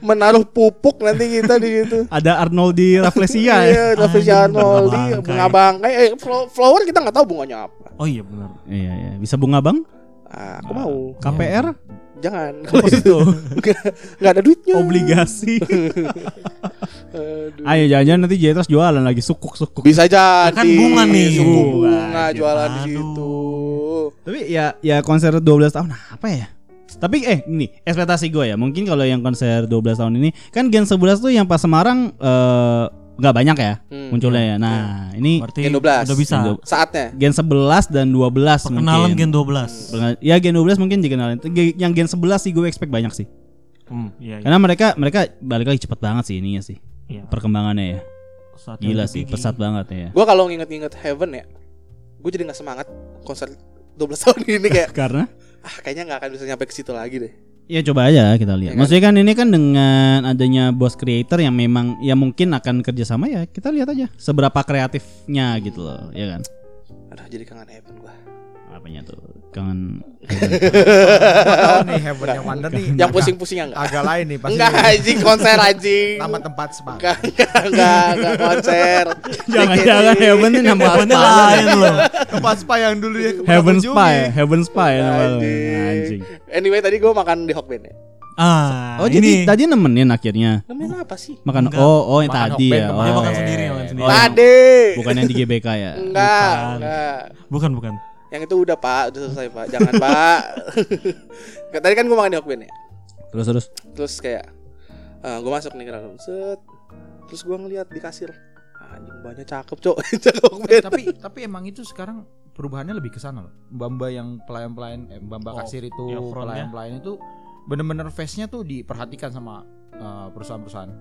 Menaruh pupuk nanti kita di situ.
Ada Arnold di Rafflesia ya.
Iya,
Anjing,
Arnoldi,
bunga
bunga bangkai. Eh, flo- flower kita nggak tahu bunganya apa.
Oh iya benar.
Iya, iya. Bisa bunga bang?
Ah, aku mau.
KPR?
Jangan.
Deposito.
Nggak ada duitnya.
Obligasi.
Aduh.
Ayo jangan-jangan nanti Jetros jualan lagi sukuk-sukuk.
Bisa jadi.
Kan bunga nih.
Suku
Bunga.
bunga jualan di
Aduh.
situ.
Tapi ya ya konser 12 tahun apa ya? Tapi eh ini ekspektasi gue ya mungkin kalau yang konser 12 tahun ini kan Gen 11 tuh yang pas Semarang eh, nggak banyak ya
Hmm.
munculnya ya. Nah ini
Berarti
Gen 12.
udah bisa.
Gen 12.
Saatnya.
Gen 11 dan 12
Perkenalan
mungkin.
Gen 12.
Perkenalan- Ya Gen 12 mungkin dikenalin. Yang Gen 11 sih gue expect banyak sih.
Hmm, iya, iya.
Karena mereka mereka balik lagi cepet banget sih ininya sih.
Iya.
Perkembangannya ya.
Saatnya
Gila sih,
tinggi.
pesat banget ya.
Gue kalau nginget-nginget Heaven ya, gue jadi nggak semangat konser 12 tahun ini kayak
Karena
ah kayaknya nggak akan bisa nyampe ke situ lagi deh.
Ya coba aja kita lihat.
Ya kan?
Maksudnya kan ini kan dengan adanya bos creator yang memang ya mungkin akan kerjasama ya kita lihat aja seberapa kreatifnya gitu loh, ya kan?
Aduh jadi kangen Heaven gue.
Apanya tuh kangen
Tahu nih Heaven yang mana nih?
Yang
agak-
pusing-pusing enggak?
Agak lain nih pasti.
Enggak anjing konser anjing.
Nama tempat spa.
Enggak, enggak, enggak, konser.
jangan-jangan Heaven ini nama apa?
lain loh.
Tempat spa yang dulu ya.
Heaven
kunjungi.
Spy, Heaven Spy nama lo.
Anjing. Anyway tadi gue makan di Hokben ya.
Ah,
Oh
ini.
jadi tadi nemenin akhirnya
Namanya apa sih?
makan
Enggak.
oh oh yang
Makan
tadi ya.
kemarin.
Dia
Oh.
makan sendiri, makan sendiri.
Oh,
Tadi.
Bukan yang di GBK ya.
Enggak,
Bukan.
enggak.
Bukan, bukan.
Yang itu udah Pak, udah selesai Pak. Jangan Pak. tadi kan gue makan di Hokben ya.
Terus terus.
Terus kayak gue masuk nih ke dalam set. Terus gue ngeliat di kasir. Anjing banyak cakep cok. cakep
Eh, tapi tapi emang itu sekarang perubahannya lebih ke sana loh. Mbak-mbak yang pelayan-pelayan eh, mbak-mbak
Oh,
kasir itu,
yang frontnya.
pelayan-pelayan itu bener-bener face-nya tuh diperhatikan sama eh, perusahaan-perusahaan.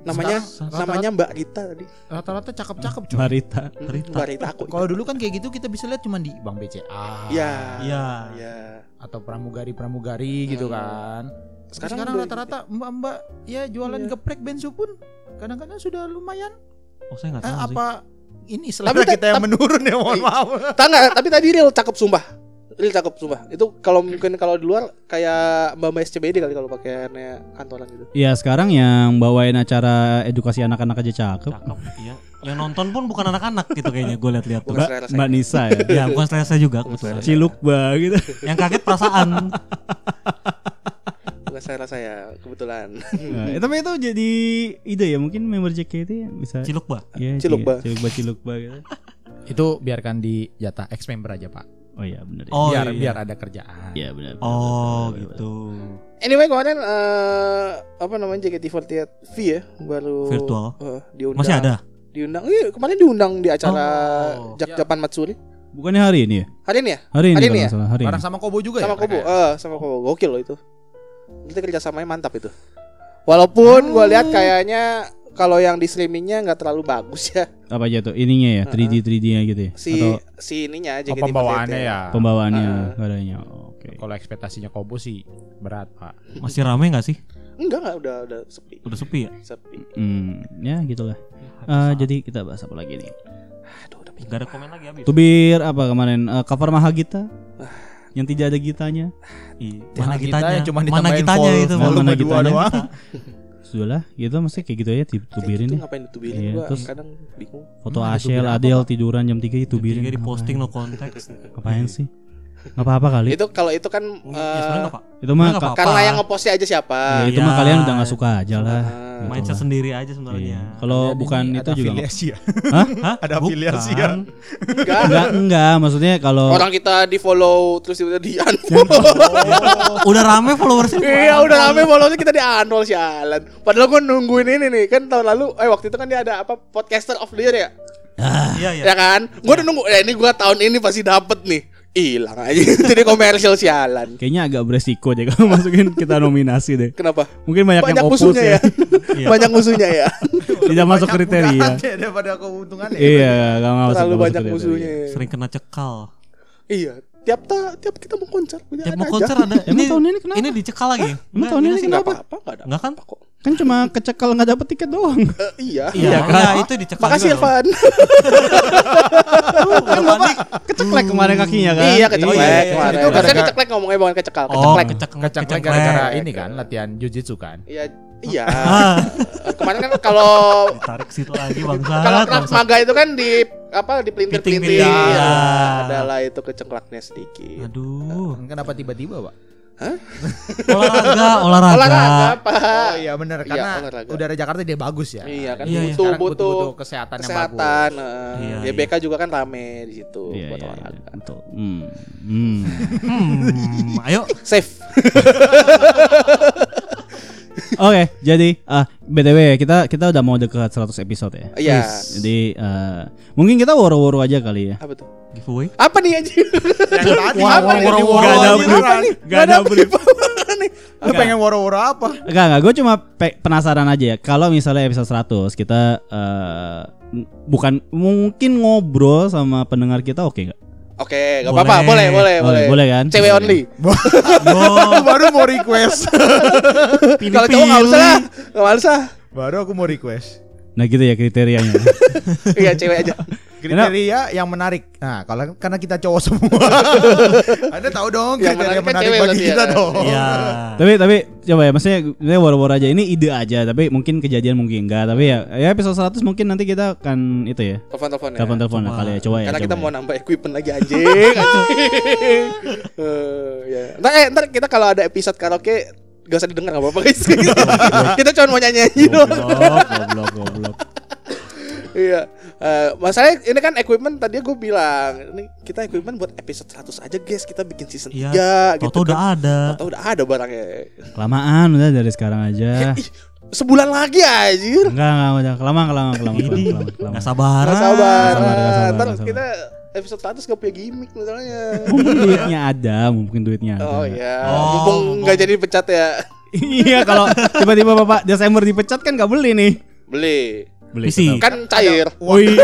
namanya
Sekarang
namanya Mbak Rita tadi.
Rata-rata cakep-cakep cuy.
Rita.
Mbak Rita aku.
Kalau dulu kan kayak gitu kita bisa lihat cuma di Bank BCA.
Iya.
Iya.
Iya.
Atau pramugari-pramugari gitu
Hmm.
kan.
Sekarang
rata-rata mbak-mbak ya jualan
Iya.
geprek bensu pun kadang-kadang sudah lumayan.
Oh, saya enggak
Eh,
tahu sih.
apa ini
Tapi
selera
ta-
kita yang menurun ya mohon maaf.
Tak nggak, tapi tadi real cakep sumpah. Real cakep sumpah. Itu kalau mungkin kalau di luar kayak Mbak SCBD kali kalau pakaiannya kantoran gitu.
Iya sekarang yang bawain acara edukasi anak-anak aja cakep.
Cakep, iya. Yang nonton pun bukan anak-anak gitu kayaknya gue lihat-lihat tuh.
Mbak. Mbak Nisa ya.
Ya, bukan selera saya juga kebetulan.
Cilukba gitu.
Yang kaget perasaan.
Bukan selera saya kebetulan.
Nah, eh, tapi itu jadi ide ya mungkin member JKT ya bisa.
Cilukba.
Ya,
Cilukba.
Cilukba Cilukba gitu.
Itu biarkan di jatah ex member aja pak.
Oh iya benar ya.
Oh,
biar
iya.
biar ada kerjaan.
Iya benar.
Oh,
benar.
gitu.
Anyway kemarin eh, apa namanya JKT48 V ya baru
Virtual.
eh, diundang.
Masih ada?
Diundang. Iya, kemarin diundang di acara
Oh.
Jak
Ya.
Japan Matsuri.
Bukannya hari ini ya?
Hari ini ya?
Hari ini,
Hari ini ya?
salah, hari
Bareng
ini.
sama Kobo juga
sama
ya?
Kobo.
ya?
Eh, sama Kobo. Gokil loh itu. Kita kerjasamanya mantap itu. Walaupun gue lihat kayaknya kalau yang di streamingnya nggak terlalu bagus ya.
Apa aja tuh? Ininya ya, 3D 3D-nya gitu ya?
Si
Atau
si ininya
Oh,
JKT48.
pembawaannya ya.
pembawaannya katanya. Oke.
Kalau ekspektasinya Kobo sih berat pak.
Masih rame nggak sih?
Enggak enggak udah udah sepi.
Udah sepi ya?
Sepi.
Hmm, ya gitulah. Eh, jadi kita bahas apa lagi nih?
Aduh udah
Gak ada komen lagi habis.
Tubir apa kemarin Eh, cover Mahagita yang tidak ada gitanya.
Iya.
Mana
gitanya?
yang cuma
Mana gitanya itu?
Mana gitanya?
doang.
Sudahlah, gitu maksudnya kayak gitu aja ditubirin
itu
ya.
ngapain ditubirin
Iya,
gua
terus-
kadang bingung.
Foto
ada
Ashel,
Pak?
tiduran jam 3 ditubirin.
Tiga di posting
Ngapain?
no konteks.
Ngapain sih? Enggak apa-apa kali.
Itu kalau itu kan
Ya
eh,
sebenarnya nggak, Pak.
Itu mah
apa-apa.
karena yang ngepostnya aja siapa.
ya, itu
Iya.
mah kalian udah nggak suka aja lah.
Ah.
Gitu
Mindset
lah.
sendiri aja sebenarnya.
Iya. Kalau bukan
ini,
itu
ada
juga
afiliasi ya.
Hah?
Hah?
Ada afiliasi ya.
Bukan.
Enggak.
Enggak, enggak, maksudnya kalau
Orang kita di follow terus tiba-tiba di unfollow.
Udah rame followersnya.
Iya udah rame follownya kita di unfollow sialan. Padahal gue nungguin ini nih kan tahun lalu. Eh waktu itu kan dia ada apa podcaster of the year ya.
Iya iya.
Ya kan? Gue udah nunggu. Eh ini gue tahun ini pasti dapet nih. Hilang aja. Jadi komersial sialan.
kayaknya agak beresiko deh kalau masukin kita nominasi deh.
Kenapa?
Mungkin banyak,
Banyak
yang opus
musuhnya ya.
ya.
Iya.
Banyak musuhnya ya.
Tidak masuk kriteria.
daripada keuntungannya.
Iya, enggak masuk.
Terlalu
nggak
banyak musuhnya.
Sering kena cekal.
Iya. Tiap ta, tiap kita mau konser.
Tiap mau konser ada.
Emang tahun ini kenapa?
Ini dicekal lagi.
Emang tahun ini
Enggak
kenapa?
apa-apa, enggak ada.
Enggak kan?
kok.
Kan cuma kecekel nggak dapet tiket doang.
Eh, iya.
Iya, iya, itu dicekal
Makasih
juga loh.
Irfan.
kan Bapak keceklek kemarin kakinya kan.
Iya keceklek
iya, iya.
kemarin.
Itu gara-gara-
keceklek ngomongnya bukan kecekal,
Oh,
keceklek.
kecek
Kecak gara-gara ini kan latihan jujitsu kan.
Iya, iya.
Ah.
Kemarin kan kalau
Tarik situ lagi bangsat.
kalau Krav. Maga itu kan di apa di pelintir-pelintir. Ya,
ya.
adalah itu keceklaknya sedikit.
Aduh.
Kenapa tiba-tiba, Pak?
Olahraga, olahraga.
Olahraga, Pak.
Oh iya benar
Iya,
karena
olahraga.
udara Jakarta dia bagus ya.
Iya kan
Iya, iya.
butuh,
Sekarang
butuh
butuh kesehatan, yang bagus.
kesehatan. eh.
Iya,
YBK juga kan rame di situ
Iya,
buat
iya, iya,
olahraga.
betul. Hmm. Hmm.
Hmm, ayo.
Safe.
Oke, jadi ah BTW kita kita udah mau dekat 100 episode ya.
Iya.
Jadi eh, mungkin kita woro-woro aja kali ya.
Apa tuh?
Giveaway.
Apa nih anjir?
Yang tadi
Wah,
apa woro aja
wah,
beneran.
apa nih?
Gak ada brief.
nih.
Lu pengen woro-woro apa?
Enggak enggak, gue cuma pe- penasaran aja ya. Kalau misalnya episode 100 kita eh, m- bukan mungkin ngobrol sama pendengar kita oke nggak?
Oke, gak apa-apa, boleh, boleh, boleh.
boleh kan?
Cewek only.
Oh,
Baru mau request.
Kalau cowok nggak usah lah, nggak usah.
Baru aku mau request.
Nah gitu ya kriterianya.
Iya cewek aja.
Kriteria yang menarik. Nah, kalau karena kita cowok semua. Anda tahu dong
Yang
kriteria
menarik kan
menarik
cewek
bagi kita
ya.
dong.
Iya.
tapi tapi coba ya maksudnya ini woro-woro aja ini ide aja tapi mungkin kejadian mungkin enggak tapi ya ya episode 100 mungkin nanti kita akan itu ya
Telepon-telepon ya.
telepon-telepon lah
Coba.
kali ya coba ya
Karena
coba
kita
ya.
mau nambah equipment lagi anjing. anjing. Eh, ya. Ntar, eh, ntar kita kalau ada episode karaoke gak usah didengar gak apa-apa guys. kita cuma mau nyanyi-nyanyi doang.
goblok goblok goblok
Iya. Eh, masalahnya ini kan equipment tadi gue bilang, ini kita equipment buat episode 100 aja guys, kita bikin season 3
Iya.
gitu.
Toto udah ada.
Tahu udah ada barangnya.
kelamaan udah dari sekarang aja
sebulan lagi anjir.
enggak enggak udah kelamaan kelamaan kelamaan kelamaan, kelamaan, kelamaan.
sabaran.
Gak sabar.
sabar, gak sabar,
Ntar
gak sabar.
kita episode 100 gak punya gimmick misalnya.
mungkin duitnya ada mungkin duitnya ada
Oh iya,
Oh,
mumpung nggak jadi pecat ya.
iya kalau tiba-tiba bapak Desember dipecat kan nggak beli nih
Beli.
Beli
Isi.
Kan cair.
Woi,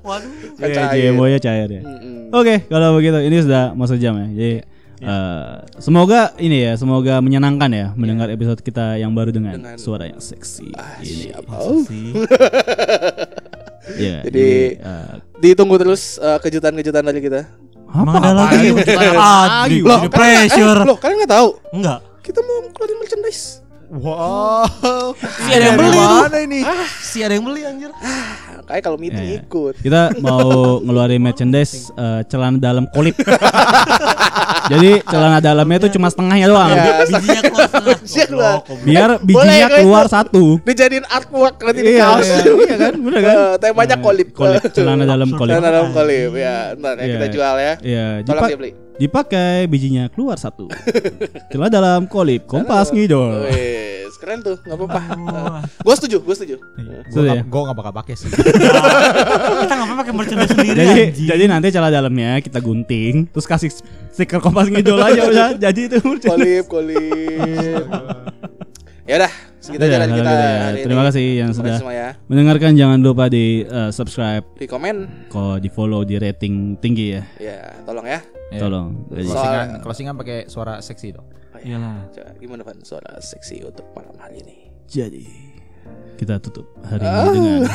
Waduh.
Kan
Iya,
cair.
Ya.
Mm-mm.
Oke, kalau begitu ini sudah mau sejam ya. Jadi eh, semoga ini ya, semoga menyenangkan ya mendengar episode kita yang baru dengan,
Dengan-
suara yang seksi
Ah,
ini.
siap.
Masa
Oh.
sih?
Ya,
Jadi-
eh,
Ditunggu terus eh, kejutan-kejutan dari kita.
Apa?
ada lagi? Ah, di,
Loh,
di
kalian-
pressure.
Eh, loh, kalian nggak tahu?
Enggak.
Kita mau keluarin merchandise.
Wow.
Si ada yang beli tuh.
mana ini?
Si ada yang beli anjir.
Ah, Kayak kalau meeting
Ya.
ikut.
Kita mau ngeluarin merchandise eh, celana dalam kolip. Jadi celana dalamnya itu cuma setengahnya doang.
Ya,
Bijinya keluar setengah.
Bijinya keluar.
Goblok.
Biar bijinya keluar satu.
Dijadiin artwork nanti di
Iya,
kaos.
iya, iya kan? Bener kan?
Eh, temanya kolip.
Kolip celana dalam kolip.
Celana dalam kolip ya. Ntar ya
Iya.
kita jual ya.
Iya,
Tolong dibeli.
Dipakai bijinya keluar satu. celana dalam kolip, kompas ngidol.
Wes, keren tuh, nggak apa-apa. Gue setuju, gue setuju.
Sudah ya?
Gue gak bakal pakai sih.
Kita nggak apa-apa pakai merchandise sendiri
Jadi
anjing.
jadi nanti celana dalamnya kita gunting, terus kasih stiker kompas ngidol aja udah. Jadi itu
Kolip, kolip. ya udah, segitu aja
Iya,
dari
kalau
kita.
gitu ya.
hari
Terima
ini.
kasih yang
Terima
sudah
semua ya.
mendengarkan. Jangan lupa di eh, subscribe,
Di komen,
kok di follow, di rating tinggi ya.
ya tolong ya.
Iya.
Tolong. Jadi-
Soal-
Closingan, closingan pakai suara seksi dong.
Oh, iya.
Iyalah.
Coba, gimana Van suara seksi untuk malam hari ini?
Jadi kita tutup hari
Ah.
ini dengan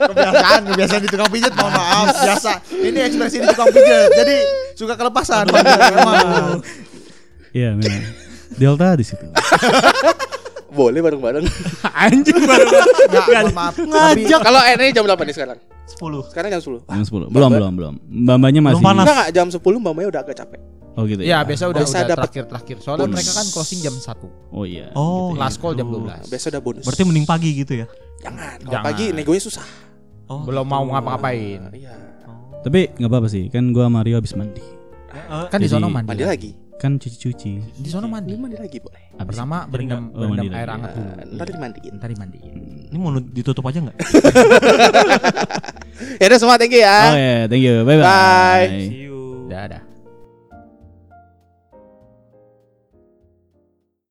Kebiasaan, kebiasaan di tukang pijet mohon maaf. Biasa. Ini ekspresi di tukang pijet. Jadi suka kelepasan. Emang.
Iya memang. Delta di situ.
Boleh bareng-bareng.
Anjing baru.
Enggak, maaf. Tapi
Kalau eh, ini jam berapa nih sekarang?
10.
Sekarang jam 10.
Jam 10. Belum, belum, belum. Mbak-mbaknya masih.
Belum panas.
Enggak jam 10 Mbak Maya udah agak capek.
Oh gitu
Ya
ya.
biasa udah
Biasa
udah
dapat
terakhir-terakhir. Soalnya
bonus.
mereka kan closing jam 1
Oh iya.
Oh,
gitu ya.
Last call jam
gitu.
12
Biasa udah bonus.
Berarti mending pagi gitu ya?
jangan. Kalau pagi negonya susah.
Oh,
Belum mau ngapa-ngapain
Iya.
Tapi nggak apa-apa sih. Kan gua Mario habis mandi.
Kan di sono mandi
Mandi lagi.
Kan cuci-cuci.
Di sono mandi
Mandi lagi boleh.
Habis
Pertama berendam,
Oh, mandi
berendam air
lagi.
hangat dulu
Nah, ntar dimandiin.
Ntar dimandiin
Ini mau ditutup aja nggak?
Ya udah semua thank you ya.
Oh ya, thank you. Bye bye.
Bye.
See you.
Dadah